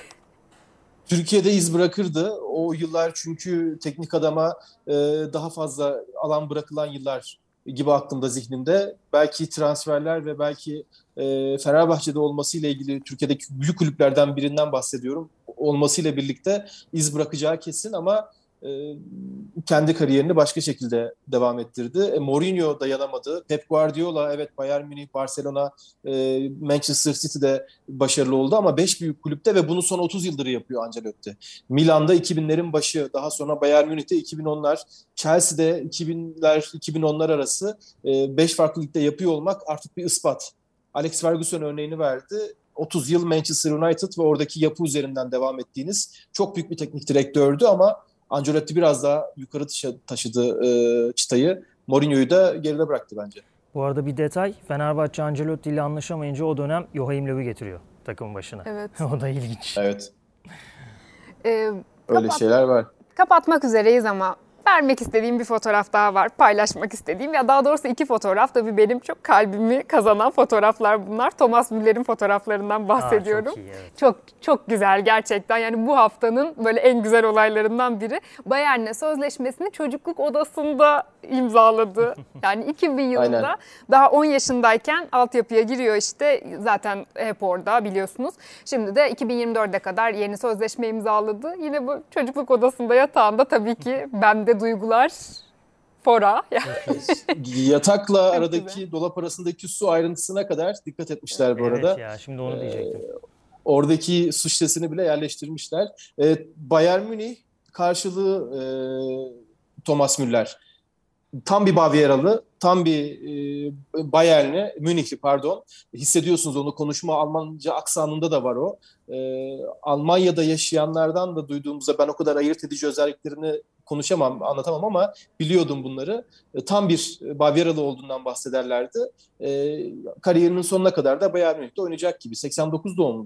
Türkiye'de iz bırakırdı. O yıllar çünkü teknik adama e, daha fazla alan bırakılan yıllar gibi aklımda zihnimde. Belki transferler ve belki e, Fenerbahçe'de olmasıyla ilgili Türkiye'deki büyük kulüplerden birinden bahsediyorum. Olmasıyla birlikte iz bırakacağı kesin ama e, kendi kariyerini başka şekilde devam ettirdi. E, Mourinho dayanamadı. Pep Guardiola evet Bayern Münih, Barcelona, e, Manchester City'de başarılı oldu ama 5 büyük kulüpte ve bunu son 30 yıldır yapıyor Ancelotti. Milan'da 2000'lerin başı, daha sonra Bayern Münih'te 2010'lar, Chelsea'de 2000'ler 2010'lar arası 5 farklı ligde yapıyor olmak artık bir ispat. Alex Ferguson örneğini verdi. 30 yıl Manchester United ve oradaki yapı üzerinden devam ettiğiniz çok büyük bir teknik direktördü ama Ancelotti biraz daha yukarı taşı- taşıdı e, çıtayı. Mourinho'yu da geride bıraktı bence. Bu arada bir detay, Fenerbahçe Ancelotti ile anlaşamayınca o dönem Joachim Löw'ü getiriyor takımın başına. Evet. o da ilginç. Evet. Ee, Öyle Kapat- şeyler var. kapatmak üzereyiz ama vermek istediğim bir fotoğraf daha var. Paylaşmak istediğim ya daha doğrusu iki fotoğraf. Tabii benim çok kalbimi kazanan fotoğraflar bunlar. Thomas Müller'in fotoğraflarından bahsediyorum. çok iyi, evet. Çok çok güzel gerçekten. Yani bu haftanın böyle en güzel olaylarından biri. Bayern'le sözleşmesini çocukluk odasında imzaladı. Yani 2000 yılında Aynen. daha 10 yaşındayken altyapıya giriyor işte. Zaten hep orada biliyorsunuz. Şimdi de 2024'e kadar yeni sözleşme imzaladı. Yine bu çocukluk odasında yatağında tabii ki bende duygular fora. Yatakla güzel. aradaki dolap arasındaki su ayrıntısına kadar dikkat etmişler bu arada. Evet ya şimdi onu diyecektim. Oradaki su şişesini bile yerleştirmişler. E, Bayern Münih karşılığı e, Thomas Müller. Tam bir Bavyeralı, tam bir e, Bayernli, Münihli pardon. Hissediyorsunuz onu konuşma Almanca aksanında da var o. E, Almanya'da yaşayanlardan da duyduğumuzda ben o kadar ayırt edici özelliklerini konuşamam, anlatamam ama biliyordum bunları. E, tam bir Bavyeralı olduğundan bahsederlerdi. E, kariyerinin sonuna kadar da Bayern Münih'te oynayacak gibi. 89 doğumlu,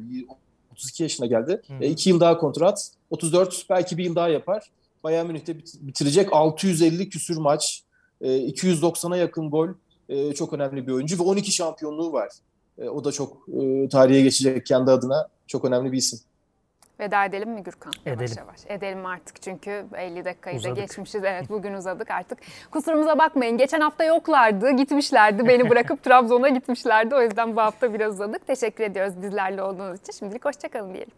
32 yaşına geldi. Hı hı. 2 yıl daha kontrat, 34 belki bir yıl daha yapar. Bayern Münih'te bit- bitirecek 650 küsür maç, e, 290'a yakın gol. E, Çok önemli bir oyuncu ve 12 şampiyonluğu var. E, O da çok e, tarihe geçecek kendi adına. Çok önemli bir isim. Veda edelim mi Gürkan? Yavaş Edelim. yavaş. Edelim artık çünkü 50 dakikayı da Uzadık. geçmişiz. Evet bugün uzadık artık. Kusurumuza bakmayın. Geçen hafta yoklardı, gitmişlerdi. Beni bırakıp Trabzon'a gitmişlerdi. O yüzden bu hafta biraz uzadık. Teşekkür ediyoruz bizlerle olduğunuz için. Şimdilik hoşçakalın diyelim.